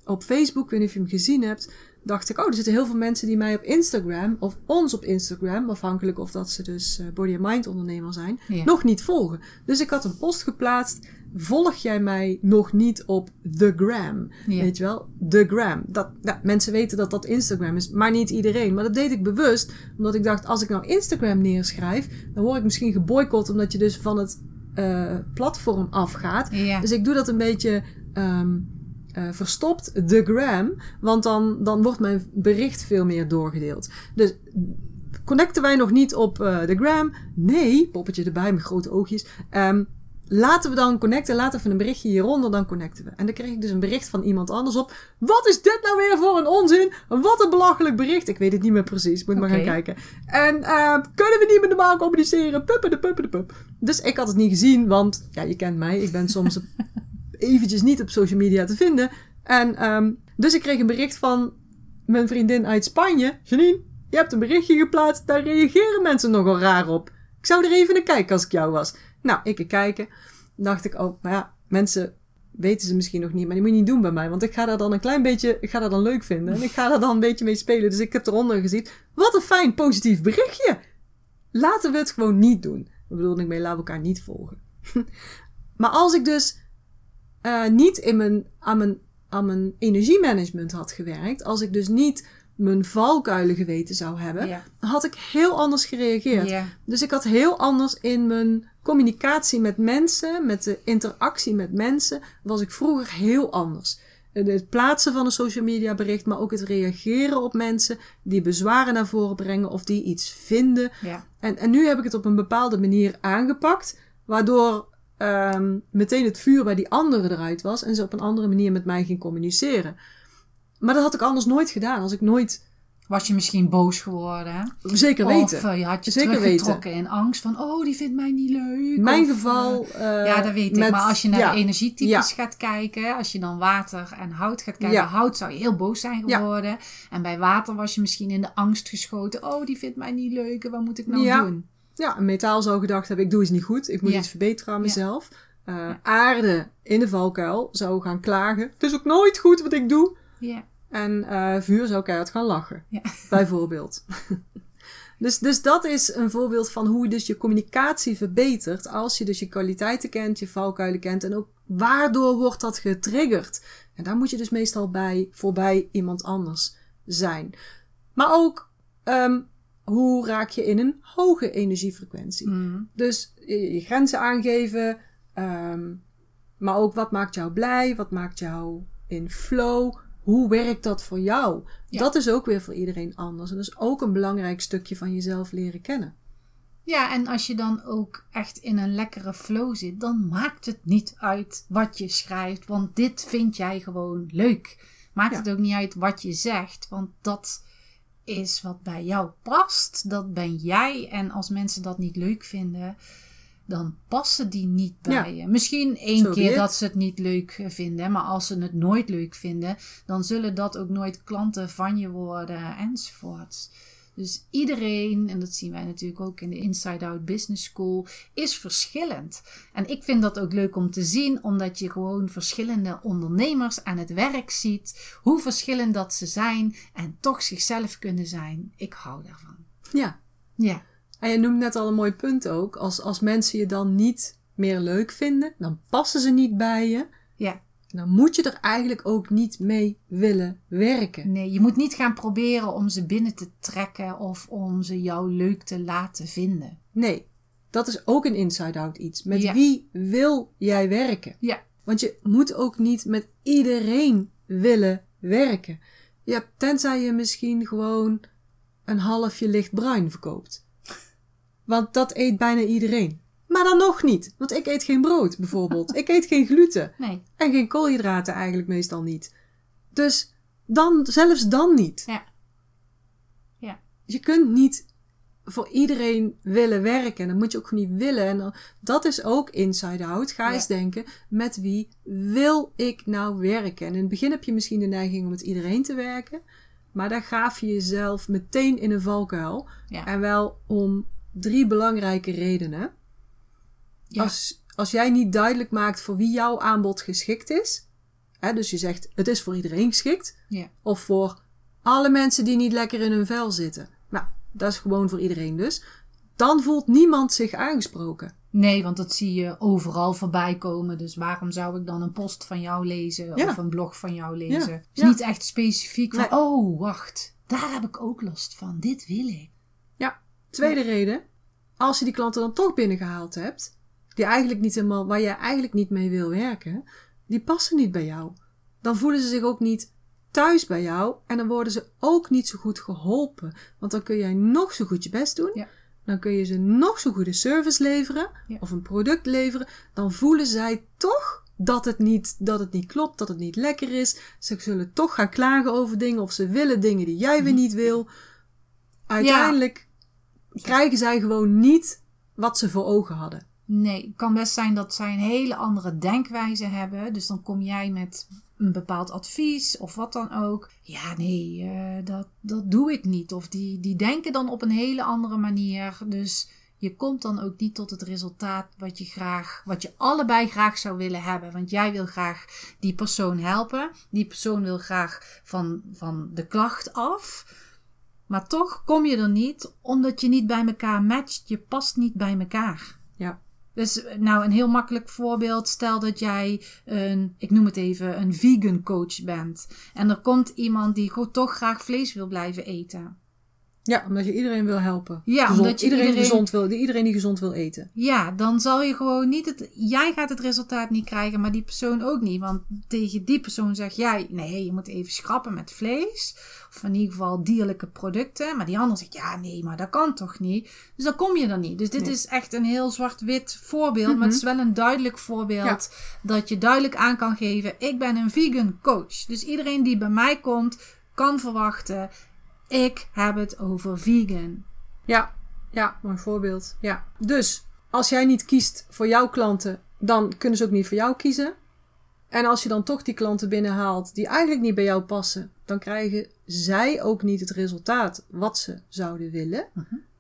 [SPEAKER 3] op Facebook, ik weet niet of je hem gezien hebt. Dacht ik, oh, er zitten heel veel mensen die mij op Instagram, of ons op Instagram, afhankelijk of dat ze dus eh, body and mind ondernemer zijn,
[SPEAKER 1] Ja.
[SPEAKER 3] nog niet volgen. Dus ik had een post geplaatst. Volg jij mij nog niet op The Gram?
[SPEAKER 1] Ja.
[SPEAKER 3] Weet je wel? The Gram. Dat, ja, mensen weten dat dat Instagram is, maar niet iedereen. Maar dat deed ik bewust, omdat ik dacht, als ik nou Instagram neerschrijf, dan word ik misschien geboycott, omdat je dus van het eh, platform afgaat. Dus ik doe dat een beetje ehm, eh, verstopt, The Gram, want dan, dan wordt mijn bericht veel meer doorgedeeld. Dus connecten wij nog niet op eh de gram? Nee, poppetje erbij met grote oogjes. Ehm, laten we dan connecten. Laat even een berichtje hieronder, dan connecten we. En dan kreeg ik dus een bericht van iemand anders op. Wat is dit nou weer voor een onzin? Wat een belachelijk bericht. Ik weet het niet meer precies. Moet maar
[SPEAKER 1] Oké.
[SPEAKER 3] gaan kijken. En eh, kunnen we niet meer normaal communiceren? Puppen de puppen de pup. Dus ik had het niet gezien, want ja, je kent mij. Ik ben soms eventjes niet op social media te vinden. En ehm, dus ik kreeg een bericht van mijn vriendin uit Spanje. Janine, je hebt een berichtje geplaatst. Daar reageren mensen nogal raar op. Ik zou er even naar kijken als ik jou was. Nou, ik kijken. dacht ik, oh, maar ja, mensen weten ze misschien nog niet. Maar die moet je niet doen bij mij. Want ik ga daar dan een klein beetje, ik ga dat dan leuk vinden. En ik ga daar dan een beetje mee spelen. Dus ik heb eronder gezien. Wat een fijn positief berichtje. Laten we het gewoon niet doen. Daar bedoel ik mee, laten we elkaar niet volgen. maar als ik dus eh, niet in mijn, aan, mijn, aan mijn energiemanagement had gewerkt, als ik dus niet mijn valkuilen geweten zou hebben,
[SPEAKER 1] Ja.
[SPEAKER 3] had ik heel anders gereageerd.
[SPEAKER 1] Ja.
[SPEAKER 3] Dus ik had heel anders in mijn communicatie met mensen, met de interactie met mensen, was ik vroeger heel anders. Het plaatsen van een social media bericht, maar ook het reageren op mensen die bezwaren naar voren brengen of die iets vinden.
[SPEAKER 1] Ja.
[SPEAKER 3] En, en nu heb ik het op een bepaalde manier aangepakt, waardoor ehm, meteen het vuur bij die anderen eruit was en ze op een andere manier met mij ging communiceren. Maar dat had ik anders nooit gedaan, als ik nooit
[SPEAKER 1] Was je misschien boos geworden?
[SPEAKER 3] Zeker weten.
[SPEAKER 1] Of eh, je had je
[SPEAKER 3] Zeker
[SPEAKER 1] teruggetrokken in angst van, oh, die vindt mij niet leuk.
[SPEAKER 3] Mijn
[SPEAKER 1] Of,
[SPEAKER 3] geval.
[SPEAKER 1] eh,
[SPEAKER 3] eh,
[SPEAKER 1] ja, dat weet ik. Maar als je naar
[SPEAKER 3] ja,
[SPEAKER 1] de energietypes
[SPEAKER 3] ja.
[SPEAKER 1] gaat kijken, als je dan water en hout gaat kijken,
[SPEAKER 3] Ja.
[SPEAKER 1] hout zou je heel boos zijn geworden. En bij water was je misschien in de angst geschoten. Oh, die vindt mij niet leuk. Wat moet ik nou
[SPEAKER 3] Ja.
[SPEAKER 1] doen?
[SPEAKER 3] Ja, een metaal zou gedacht hebben, ik doe iets niet goed. Ik moet
[SPEAKER 1] Ja.
[SPEAKER 3] iets verbeteren aan mezelf. Eh, Aarde in de valkuil zou gaan klagen. Het is ook nooit goed wat ik doe.
[SPEAKER 1] Ja.
[SPEAKER 3] En eh, vuur zou keihard gaan lachen.
[SPEAKER 1] Ja.
[SPEAKER 3] Bijvoorbeeld. dus, dus dat is een voorbeeld van hoe je dus je communicatie verbetert. Als je dus je kwaliteiten kent, je valkuilen kent. En ook waardoor wordt dat getriggerd. En daar moet je dus meestal bij voorbij iemand anders zijn. Maar ook ehm, hoe raak je in een hoge energiefrequentie.
[SPEAKER 1] Mm.
[SPEAKER 3] Dus je, je grenzen aangeven. ehm, maar ook wat maakt jou blij? Wat maakt jou in flow? Hoe werkt dat voor jou?
[SPEAKER 1] Ja.
[SPEAKER 3] Dat is ook weer voor iedereen anders. En dat is ook een belangrijk stukje van jezelf leren kennen.
[SPEAKER 1] Ja, en als je dan ook echt in een lekkere flow zit, dan maakt het niet uit wat je schrijft, want dit vind jij gewoon leuk. Maakt
[SPEAKER 3] Ja.
[SPEAKER 1] het ook niet uit wat je zegt, want dat is wat bij jou past. Dat ben jij. En als mensen dat niet leuk vinden, dan passen die niet bij
[SPEAKER 3] Ja.
[SPEAKER 1] je. Misschien één
[SPEAKER 3] Zo
[SPEAKER 1] keer dat ze het niet leuk vinden, maar als ze het nooit leuk vinden, dan zullen dat ook nooit klanten van je worden enzovoort. Dus iedereen, en dat zien wij natuurlijk ook in de Inside Out Business School, is verschillend. En ik vind dat ook leuk om te zien, omdat je gewoon verschillende ondernemers aan het werk ziet, hoe verschillend dat ze zijn en toch zichzelf kunnen zijn. Ik hou daarvan.
[SPEAKER 3] Ja.
[SPEAKER 1] Ja,
[SPEAKER 3] En je noemt net al een mooi punt ook. Als, als mensen je dan niet meer leuk vinden, dan passen ze niet bij je. Dan moet je er eigenlijk ook niet mee willen werken.
[SPEAKER 1] Nee, je moet niet gaan proberen om ze binnen te trekken of om ze jou leuk te laten vinden.
[SPEAKER 3] Nee, dat is ook een inside-out iets. Met
[SPEAKER 1] Ja.
[SPEAKER 3] wie wil jij werken?
[SPEAKER 1] Ja,
[SPEAKER 3] Want je moet ook niet met iedereen willen werken. Ja, tenzij je misschien gewoon een halfje lichtbruin verkoopt. Want dat eet bijna iedereen. Maar dan nog niet. Want ik eet geen brood bijvoorbeeld. ik eet geen gluten.
[SPEAKER 1] nee.
[SPEAKER 3] En geen koolhydraten eigenlijk meestal niet. Dus dan, zelfs dan niet.
[SPEAKER 1] Ja. Ja.
[SPEAKER 3] Je kunt niet voor iedereen willen werken. Dat moet je ook niet willen. En dan, dat is ook inside out. Ga
[SPEAKER 1] Ja.
[SPEAKER 3] eens denken, met wie wil ik nou werken? En in het begin heb je misschien de neiging om met iedereen te werken. Maar daar gaaf je jezelf meteen in een valkuil.
[SPEAKER 1] Ja.
[SPEAKER 3] En wel om drie belangrijke redenen.
[SPEAKER 1] Ja.
[SPEAKER 3] Als, als jij niet duidelijk maakt voor wie jouw aanbod geschikt is. Hè, dus je zegt, het is voor iedereen geschikt.
[SPEAKER 1] Ja.
[SPEAKER 3] Of voor alle mensen die niet lekker in hun vel zitten. Nou, dat is gewoon voor iedereen dus. Dan voelt niemand zich aangesproken.
[SPEAKER 1] Nee, want dat zie je overal voorbij komen. Dus waarom zou ik dan een post van jou lezen
[SPEAKER 3] Ja.
[SPEAKER 1] of een blog van jou lezen?
[SPEAKER 3] Ja, ja.
[SPEAKER 1] niet echt specifiek van,
[SPEAKER 3] Nee.
[SPEAKER 1] oh, wacht, daar heb ik ook last van. Dit wil ik.
[SPEAKER 3] Ja. Tweede reden. Als je die klanten dan toch binnengehaald hebt. Die eigenlijk niet helemaal, waar je eigenlijk niet mee wil werken. Die passen niet bij jou. Dan voelen ze zich ook niet thuis bij jou. En dan worden ze ook niet zo goed geholpen. Want dan kun jij nog zo goed je best doen.
[SPEAKER 1] Ja.
[SPEAKER 3] Dan kun je ze nog zo goede service leveren.
[SPEAKER 1] Ja.
[SPEAKER 3] Of een product leveren. Dan voelen zij toch dat het, niet, dat het niet klopt. Dat het niet lekker is. Ze zullen toch gaan klagen over dingen. Of ze willen dingen die jij weer niet wil. Uiteindelijk krijgen zij gewoon niet wat ze voor ogen hadden.
[SPEAKER 1] Nee, het kan best zijn dat zij een hele andere denkwijze hebben. Dus dan kom jij met een bepaald advies of wat dan ook. Ja, nee, eh, dat, dat doe ik niet. Of die, die denken dan op een hele andere manier. Dus je komt dan ook niet tot het resultaat wat je graag, wat je allebei graag zou willen hebben. Want jij wil graag die persoon helpen. Die persoon wil graag van, van de klacht af. Maar toch kom je er niet, omdat je niet bij elkaar matcht. Je past niet bij elkaar. Dus nou, een heel makkelijk voorbeeld. Stel dat jij een, ik noem het even, een vegan coach bent. En er komt iemand die toch graag vlees wil blijven eten.
[SPEAKER 3] Ja, omdat je iedereen wil helpen.
[SPEAKER 1] Ja,
[SPEAKER 3] Gezond-
[SPEAKER 1] omdat je
[SPEAKER 3] iedereen,
[SPEAKER 1] iedereen-
[SPEAKER 3] Gezond wil, die, iedereen die gezond wil eten.
[SPEAKER 1] Ja, dan zal je gewoon niet het. Jij gaat het resultaat niet krijgen, maar die persoon ook niet. Want tegen die persoon zeg jij: nee, je moet even schrappen met vlees. Of in ieder geval dierlijke producten. Maar die ander zegt: ja, nee, maar dat kan toch niet. Dus dan kom je er niet. Dus dit
[SPEAKER 3] Nee.
[SPEAKER 1] is echt een heel zwart-wit voorbeeld. Maar het is wel een duidelijk voorbeeld. Dat je duidelijk aan kan geven: ik ben een vegan coach. Dus iedereen die bij mij komt, kan verwachten: ik heb het over vegan.
[SPEAKER 3] Ja, ja, mooi voorbeeld. Ja. Dus als jij niet kiest voor jouw klanten, dan kunnen ze ook niet voor jou kiezen. En als je dan toch die klanten binnenhaalt die eigenlijk niet bij jou passen, dan krijgen zij ook niet het resultaat wat ze zouden willen.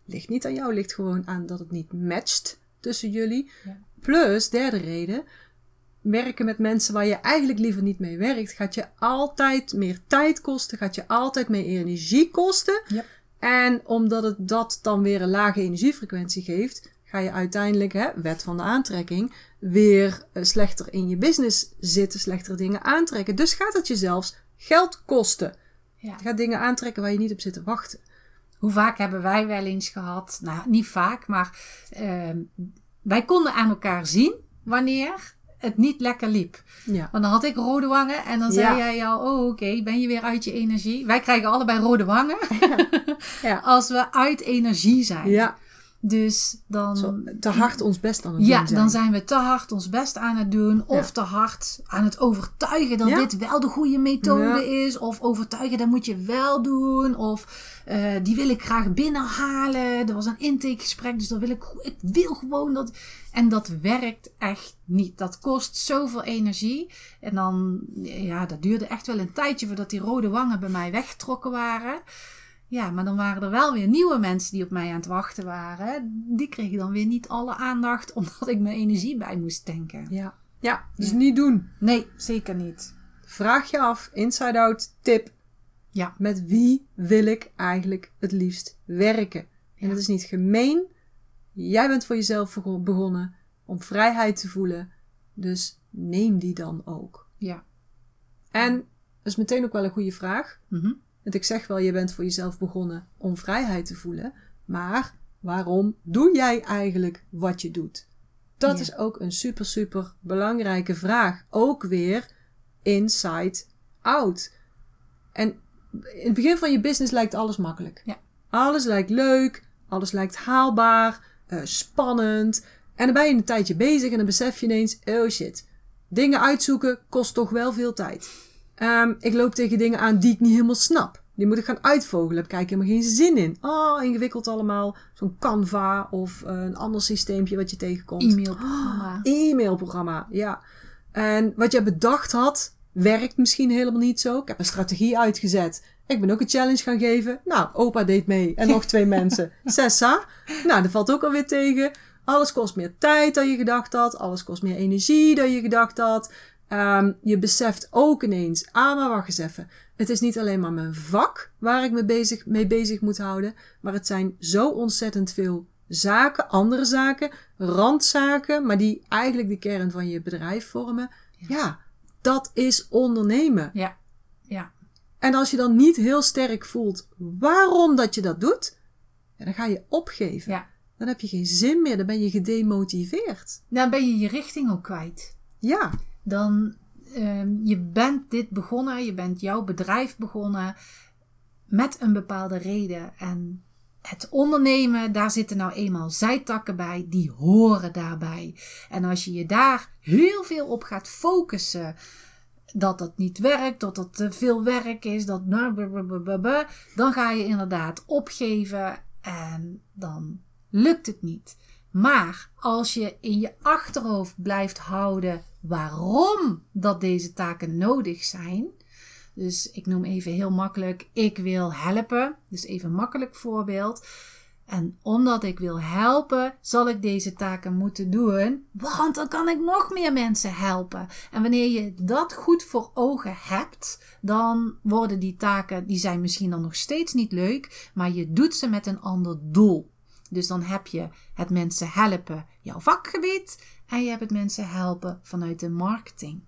[SPEAKER 3] Ligt niet aan jou, ligt gewoon aan dat het niet matcht tussen jullie.
[SPEAKER 1] Ja.
[SPEAKER 3] Plus, derde reden, werken met mensen waar je eigenlijk liever niet mee werkt, gaat je altijd meer tijd kosten, gaat je altijd meer energie kosten.
[SPEAKER 1] Ja.
[SPEAKER 3] En omdat het dat dan weer een lage energiefrequentie geeft, ga je uiteindelijk, hè, wet van de aantrekking, weer eh, slechter in je business zitten, slechtere dingen aantrekken. Dus gaat het je zelfs geld kosten.
[SPEAKER 1] Ja.
[SPEAKER 3] Je gaat dingen aantrekken waar je niet op zit te wachten.
[SPEAKER 1] Hoe vaak hebben wij wel eens gehad? Nou, niet vaak, maar ehm, wij konden aan elkaar zien wanneer het niet lekker liep.
[SPEAKER 3] Ja.
[SPEAKER 1] Want dan had ik rode wangen en dan zei
[SPEAKER 3] Ja.
[SPEAKER 1] jij al, oh oké, ben je weer uit je energie? Wij krijgen allebei rode wangen
[SPEAKER 3] Ja.
[SPEAKER 1] als we uit energie zijn.
[SPEAKER 3] Ja,
[SPEAKER 1] Dus dan,
[SPEAKER 3] zo, te hard ons best aan het
[SPEAKER 1] ja,
[SPEAKER 3] doen zijn.
[SPEAKER 1] dan zijn we te hard ons best aan het doen. Of
[SPEAKER 3] Ja.
[SPEAKER 1] te hard aan het overtuigen dat
[SPEAKER 3] Ja.
[SPEAKER 1] dit wel de goede methode
[SPEAKER 3] Ja.
[SPEAKER 1] is. Of overtuigen, dat moet je wel doen. Of eh, die wil ik graag binnenhalen. Er was een intakegesprek, dus dat wil ik, ik wil gewoon dat. En dat werkt echt niet. Dat kost zoveel energie. En dan, ja, dat duurde echt wel een tijdje voordat die rode wangen bij mij weggetrokken waren. Ja, maar dan waren er wel weer nieuwe mensen die op mij aan het wachten waren. Die kregen dan weer niet alle aandacht omdat ik mijn energie bij moest tanken.
[SPEAKER 3] Ja. ja, dus
[SPEAKER 1] Ja.
[SPEAKER 3] niet doen.
[SPEAKER 1] Nee, zeker niet.
[SPEAKER 3] Vraag je af, inside out tip.
[SPEAKER 1] Ja.
[SPEAKER 3] Met wie wil ik eigenlijk het liefst werken? En het is niet gemeen. Jij bent voor jezelf bego- begonnen om vrijheid te voelen. Dus neem die dan ook.
[SPEAKER 1] Ja.
[SPEAKER 3] En dat is meteen ook wel een goede vraag.
[SPEAKER 1] Mhm.
[SPEAKER 3] Want ik zeg wel, je bent voor jezelf begonnen om vrijheid te voelen. Maar waarom doe jij eigenlijk wat je doet? Dat
[SPEAKER 1] Ja.
[SPEAKER 3] is ook een super, super belangrijke vraag. Ook weer inside out. En in het begin van je business lijkt alles makkelijk.
[SPEAKER 1] Ja.
[SPEAKER 3] Alles lijkt leuk, alles lijkt haalbaar, eh, spannend. En dan ben je een tijdje bezig en dan besef je ineens, oh shit, dingen uitzoeken kost toch wel veel tijd. Ehm, ik loop tegen dingen aan die ik niet helemaal snap. Die moet ik gaan uitvogelen. Heb ik eigenlijk helemaal geen zin in. Oh, ingewikkeld allemaal. Zo'n Canva of eh, een ander systeempje wat je tegenkomt.
[SPEAKER 1] E-mailprogramma.
[SPEAKER 3] E-mailprogramma, ja. En wat je bedacht had, werkt misschien helemaal niet zo. Ik heb een strategie uitgezet. Ik ben ook een challenge gaan geven. Nou, opa deed mee. En nog twee mensen. Sessa. Nou, dat valt ook alweer tegen. Alles kost meer tijd dan je gedacht had. Alles kost meer energie dan je gedacht had. Ehm, je beseft ook ineens, ah, maar wacht eens even. Het is niet alleen maar mijn vak waar ik me bezig, mee bezig moet houden. Maar het zijn zo ontzettend veel zaken, andere zaken, randzaken, maar die eigenlijk de kern van je bedrijf vormen. Ja, dat is ondernemen.
[SPEAKER 1] Ja. Ja.
[SPEAKER 3] En als je dan niet heel sterk voelt waarom dat je dat doet, ja, dan ga je opgeven.
[SPEAKER 1] Ja.
[SPEAKER 3] Dan heb je geen zin meer, dan ben je gedemotiveerd.
[SPEAKER 1] Dan ben je je richting ook kwijt.
[SPEAKER 3] Ja,
[SPEAKER 1] Dan, ehm, je bent dit begonnen, je bent jouw bedrijf begonnen met een bepaalde reden. En het ondernemen, daar zitten nou eenmaal zijtakken bij, die horen daarbij. En als je je daar heel veel op gaat focussen, dat dat niet werkt, dat dat te veel werk is, dat dan ga je inderdaad opgeven en dan lukt het niet. Maar als je in je achterhoofd blijft houden waarom dat deze taken nodig zijn. Dus ik noem even heel makkelijk, ik wil helpen. Dus even een makkelijk voorbeeld. En omdat ik wil helpen, zal ik deze taken moeten doen, want dan kan ik nog meer mensen helpen. En wanneer je dat goed voor ogen hebt, dan worden die taken, die zijn misschien dan nog steeds niet leuk, maar je doet ze met een ander doel. Dus dan heb je het mensen helpen, jouw vakgebied, en je hebt het mensen helpen vanuit de marketing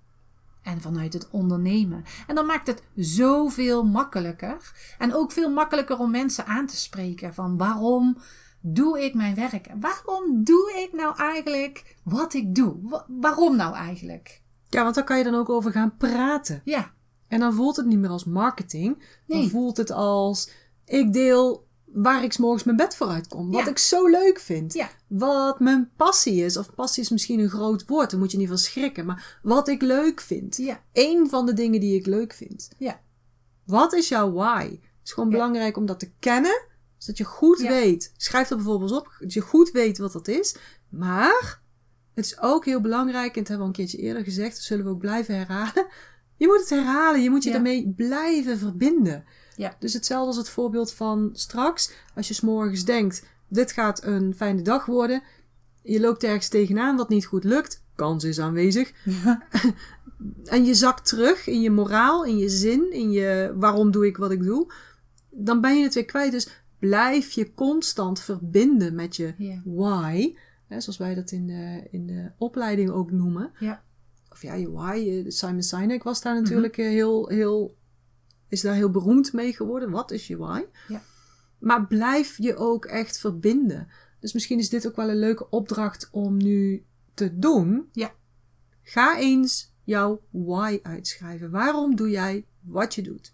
[SPEAKER 1] en vanuit het ondernemen. En dan maakt het zoveel makkelijker. En ook veel makkelijker om mensen aan te spreken van waarom doe ik mijn werk? Waarom doe ik nou eigenlijk wat ik doe? Wa- waarom nou eigenlijk?
[SPEAKER 3] ja, want daar kan je dan ook over gaan praten.
[SPEAKER 1] Ja,
[SPEAKER 3] En dan voelt het niet meer als marketing. Dan
[SPEAKER 1] Nee.
[SPEAKER 3] voelt het als ik deel waar ik 's morgens mijn bed voor uitkom. Wat
[SPEAKER 1] Ja.
[SPEAKER 3] ik zo leuk vind.
[SPEAKER 1] Ja.
[SPEAKER 3] Wat mijn passie is. Of passie is misschien een groot woord. Daar moet je niet van schrikken. Maar wat ik leuk vind.
[SPEAKER 1] ja,
[SPEAKER 3] Eén van de dingen die ik leuk vind.
[SPEAKER 1] ja,
[SPEAKER 3] Wat is jouw why? Het is gewoon belangrijk om dat te kennen. Zodat je goed weet. Schrijf dat bijvoorbeeld op. Dat je goed weet wat dat is. Maar het is ook heel belangrijk. En dat hebben we al een keertje eerder gezegd. Dat zullen we ook blijven herhalen. Je moet het herhalen. Je moet je daarmee blijven verbinden.
[SPEAKER 1] Ja.
[SPEAKER 3] Dus hetzelfde als het voorbeeld van straks. Als je s'morgens denkt, dit gaat een fijne dag worden. Je loopt ergens tegenaan wat niet goed lukt. kans is aanwezig. en je zakt terug in je moraal, in je zin, in je waarom doe ik wat ik doe. Dan ben je het weer kwijt. Dus blijf je constant verbinden met je
[SPEAKER 1] Ja.
[SPEAKER 3] why. Hè, zoals wij dat in de, in de opleiding ook noemen.
[SPEAKER 1] Ja.
[SPEAKER 3] Of ja, je why. Simon Sinek was daar natuurlijk eh, heel, heel, is daar heel beroemd mee geworden. Wat is je why?
[SPEAKER 1] Ja.
[SPEAKER 3] Maar blijf je ook echt verbinden. Dus misschien is dit ook wel een leuke opdracht om nu te doen.
[SPEAKER 1] Ja.
[SPEAKER 3] Ga eens jouw why uitschrijven. Waarom doe jij wat je doet?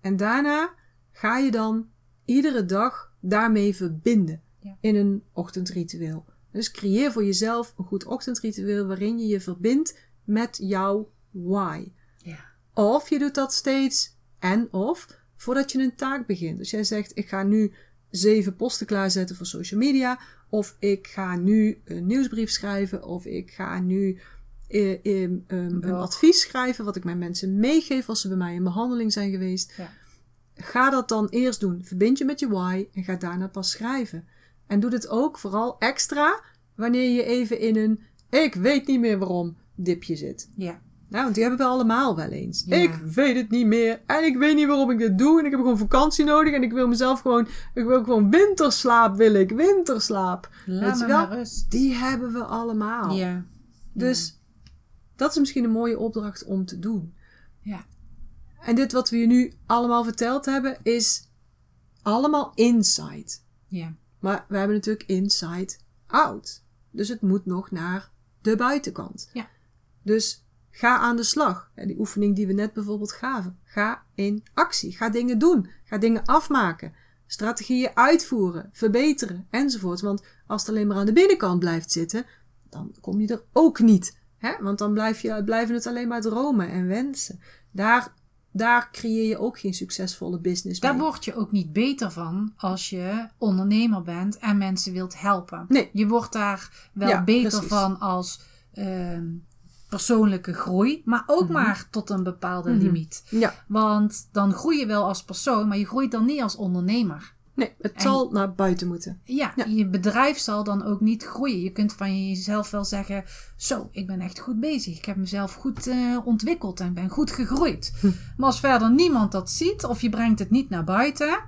[SPEAKER 3] En daarna ga je dan iedere dag daarmee verbinden
[SPEAKER 1] Ja.
[SPEAKER 3] in een ochtendritueel. Dus creëer voor jezelf een goed ochtendritueel waarin je je verbindt met jouw why.
[SPEAKER 1] Ja.
[SPEAKER 3] Of je doet dat steeds en of voordat je een taak begint. Dus jij zegt ik ga nu zeven posten klaarzetten voor social media. Of ik ga nu een nieuwsbrief schrijven. Of ik ga nu eh, eh, um, een advies schrijven wat ik mijn mensen meegeef als ze bij mij in behandeling zijn geweest.
[SPEAKER 1] Ja.
[SPEAKER 3] Ga dat dan eerst doen. Verbind je met je why en ga daarna pas schrijven. En doe dit ook vooral extra wanneer je even in een ik weet niet meer waarom dipje zit.
[SPEAKER 1] Ja.
[SPEAKER 3] Nou, want die hebben we allemaal wel eens.
[SPEAKER 1] Ja.
[SPEAKER 3] Ik weet het niet meer en ik weet niet waarom ik dit doe en ik heb gewoon vakantie nodig en ik wil mezelf gewoon, ik wil gewoon winterslaap wil ik, winterslaap.
[SPEAKER 1] Laat me
[SPEAKER 3] wel?
[SPEAKER 1] maar rust.
[SPEAKER 3] Die hebben we allemaal.
[SPEAKER 1] Ja.
[SPEAKER 3] Dus dat is misschien een mooie opdracht om te doen.
[SPEAKER 1] Ja.
[SPEAKER 3] En dit wat we je nu allemaal verteld hebben is allemaal inside.
[SPEAKER 1] Ja.
[SPEAKER 3] Maar we hebben natuurlijk inside out. Dus het moet nog naar de buitenkant.
[SPEAKER 1] Ja.
[SPEAKER 3] Dus ga aan de slag. En die oefening die we net bijvoorbeeld gaven. Ga in actie. Ga dingen doen. Ga dingen afmaken. Strategieën uitvoeren, verbeteren enzovoort. Want als het alleen maar aan de binnenkant blijft zitten, dan kom je er ook niet. Hè? Want dan blijf je, blijven het alleen maar dromen en wensen. Daar, daar creëer je ook geen succesvolle business
[SPEAKER 1] Daar
[SPEAKER 3] mee.
[SPEAKER 1] word je ook niet beter van als je ondernemer bent en mensen wilt helpen.
[SPEAKER 3] Nee.
[SPEAKER 1] Je wordt daar wel
[SPEAKER 3] Ja,
[SPEAKER 1] beter
[SPEAKER 3] precies.
[SPEAKER 1] van als ehm, persoonlijke groei, maar ook
[SPEAKER 3] Mhm.
[SPEAKER 1] maar tot een bepaalde limiet.
[SPEAKER 3] Ja,
[SPEAKER 1] Want dan groei je wel als persoon, maar je groeit dan niet als ondernemer.
[SPEAKER 3] nee, het
[SPEAKER 1] En-
[SPEAKER 3] zal naar buiten moeten.
[SPEAKER 1] Ja,
[SPEAKER 3] Ja.
[SPEAKER 1] je bedrijf zal dan ook niet groeien. Je kunt van jezelf wel zeggen: Zo, ik ben echt goed bezig. Ik heb mezelf goed eh, ontwikkeld en ben goed gegroeid.
[SPEAKER 3] Hm.
[SPEAKER 1] Maar als verder niemand dat ziet of je brengt het niet naar buiten,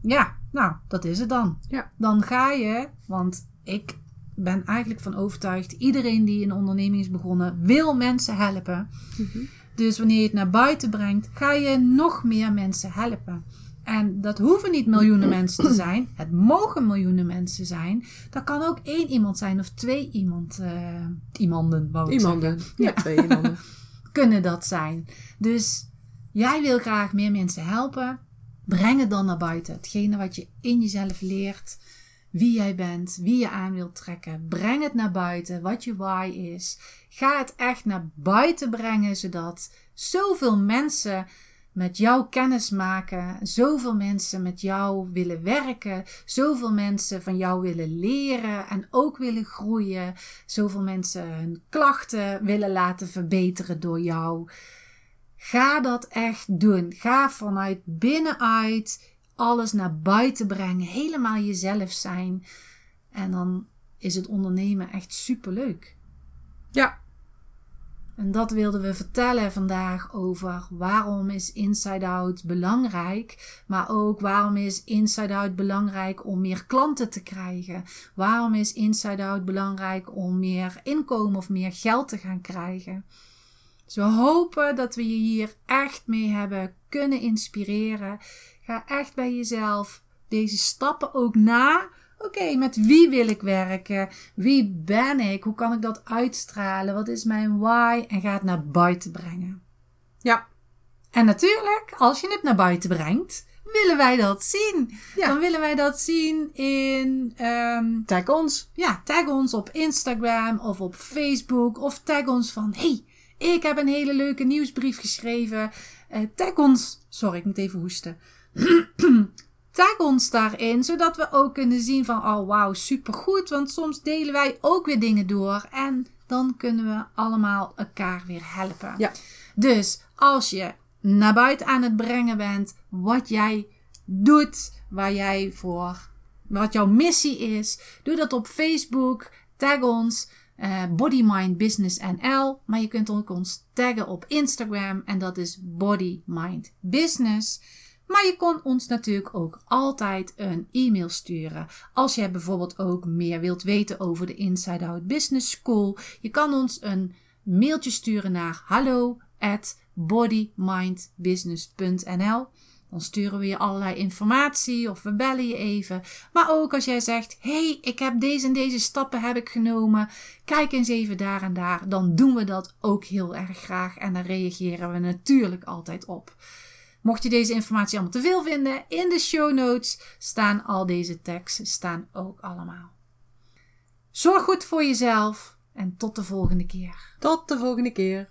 [SPEAKER 1] ja, nou, dat is het dan.
[SPEAKER 3] Ja.
[SPEAKER 1] Dan ga je, want ik ben eigenlijk van overtuigd: iedereen die een onderneming is begonnen, wil mensen helpen.
[SPEAKER 3] Mhm.
[SPEAKER 1] Dus wanneer je het naar buiten brengt, ga je nog meer mensen helpen. En dat hoeven niet miljoenen mensen te zijn. Het mogen miljoenen mensen zijn. Dat kan ook één iemand zijn of twee iemand, eh, iemanden. wou
[SPEAKER 3] Iemanden. Ja, twee iemanden.
[SPEAKER 1] Kunnen dat zijn. Dus jij wil graag meer mensen helpen. Breng het dan naar buiten. Hetgene wat je in jezelf leert. Wie jij bent, wie je aan wilt trekken. Breng het naar buiten, wat je why is. Ga het echt naar buiten brengen, zodat zoveel mensen met jou kennis maken, zoveel mensen met jou willen werken, zoveel mensen van jou willen leren en ook willen groeien, zoveel mensen hun klachten willen laten verbeteren door jou. Ga dat echt doen. Ga vanuit binnenuit alles naar buiten brengen, helemaal jezelf zijn. En dan is het ondernemen echt superleuk.
[SPEAKER 3] Ja,
[SPEAKER 1] En dat wilden we vertellen vandaag over waarom is Inside Out belangrijk, maar ook waarom is Inside Out belangrijk om meer klanten te krijgen. Waarom is Inside Out belangrijk om meer inkomen of meer geld te gaan krijgen. Dus we hopen dat we je hier echt mee hebben kunnen inspireren. Ga echt bij jezelf deze stappen ook na. Oké, met wie wil ik werken? Wie ben ik? Hoe kan ik dat uitstralen? Wat is mijn why? En ga het naar buiten brengen.
[SPEAKER 3] ja,
[SPEAKER 1] En natuurlijk, als je het naar buiten brengt, willen wij dat zien.
[SPEAKER 3] Ja.
[SPEAKER 1] Dan willen wij dat zien in ehm,
[SPEAKER 3] tag ons.
[SPEAKER 1] ja, tag ons op Instagram of op Facebook. Of tag ons van: hey, ik heb een hele leuke nieuwsbrief geschreven. Eh, tag ons. Sorry, ik moet even hoesten. tag ons daarin, zodat we ook kunnen zien van: oh wauw, supergoed. Want soms delen wij ook weer dingen door. En dan kunnen we allemaal elkaar weer helpen.
[SPEAKER 3] Ja.
[SPEAKER 1] Dus als je naar buiten aan het brengen bent wat jij doet, waar jij voor, wat jouw missie is, doe dat op Facebook. Tag ons. uh, Body Mind Business NL. Maar je kunt ook ons taggen op Instagram en dat is Body Mind Business. Maar je kon ons natuurlijk ook altijd een e-mail sturen. Als jij bijvoorbeeld ook meer wilt weten over de Inside Out Business School. Je kan ons een mailtje sturen naar hallo at bodymindbusiness.nl. Dan sturen we je allerlei informatie of we bellen je even. Maar ook als jij zegt: hey, ik heb deze en deze stappen heb ik genomen. Kijk eens even daar en daar. Dan doen we dat ook heel erg graag. En daar reageren we natuurlijk altijd op. Mocht je deze informatie allemaal te veel vinden, in de show notes staan al deze tags staan ook allemaal. Zorg goed voor jezelf en tot de volgende keer.
[SPEAKER 3] Tot de volgende keer.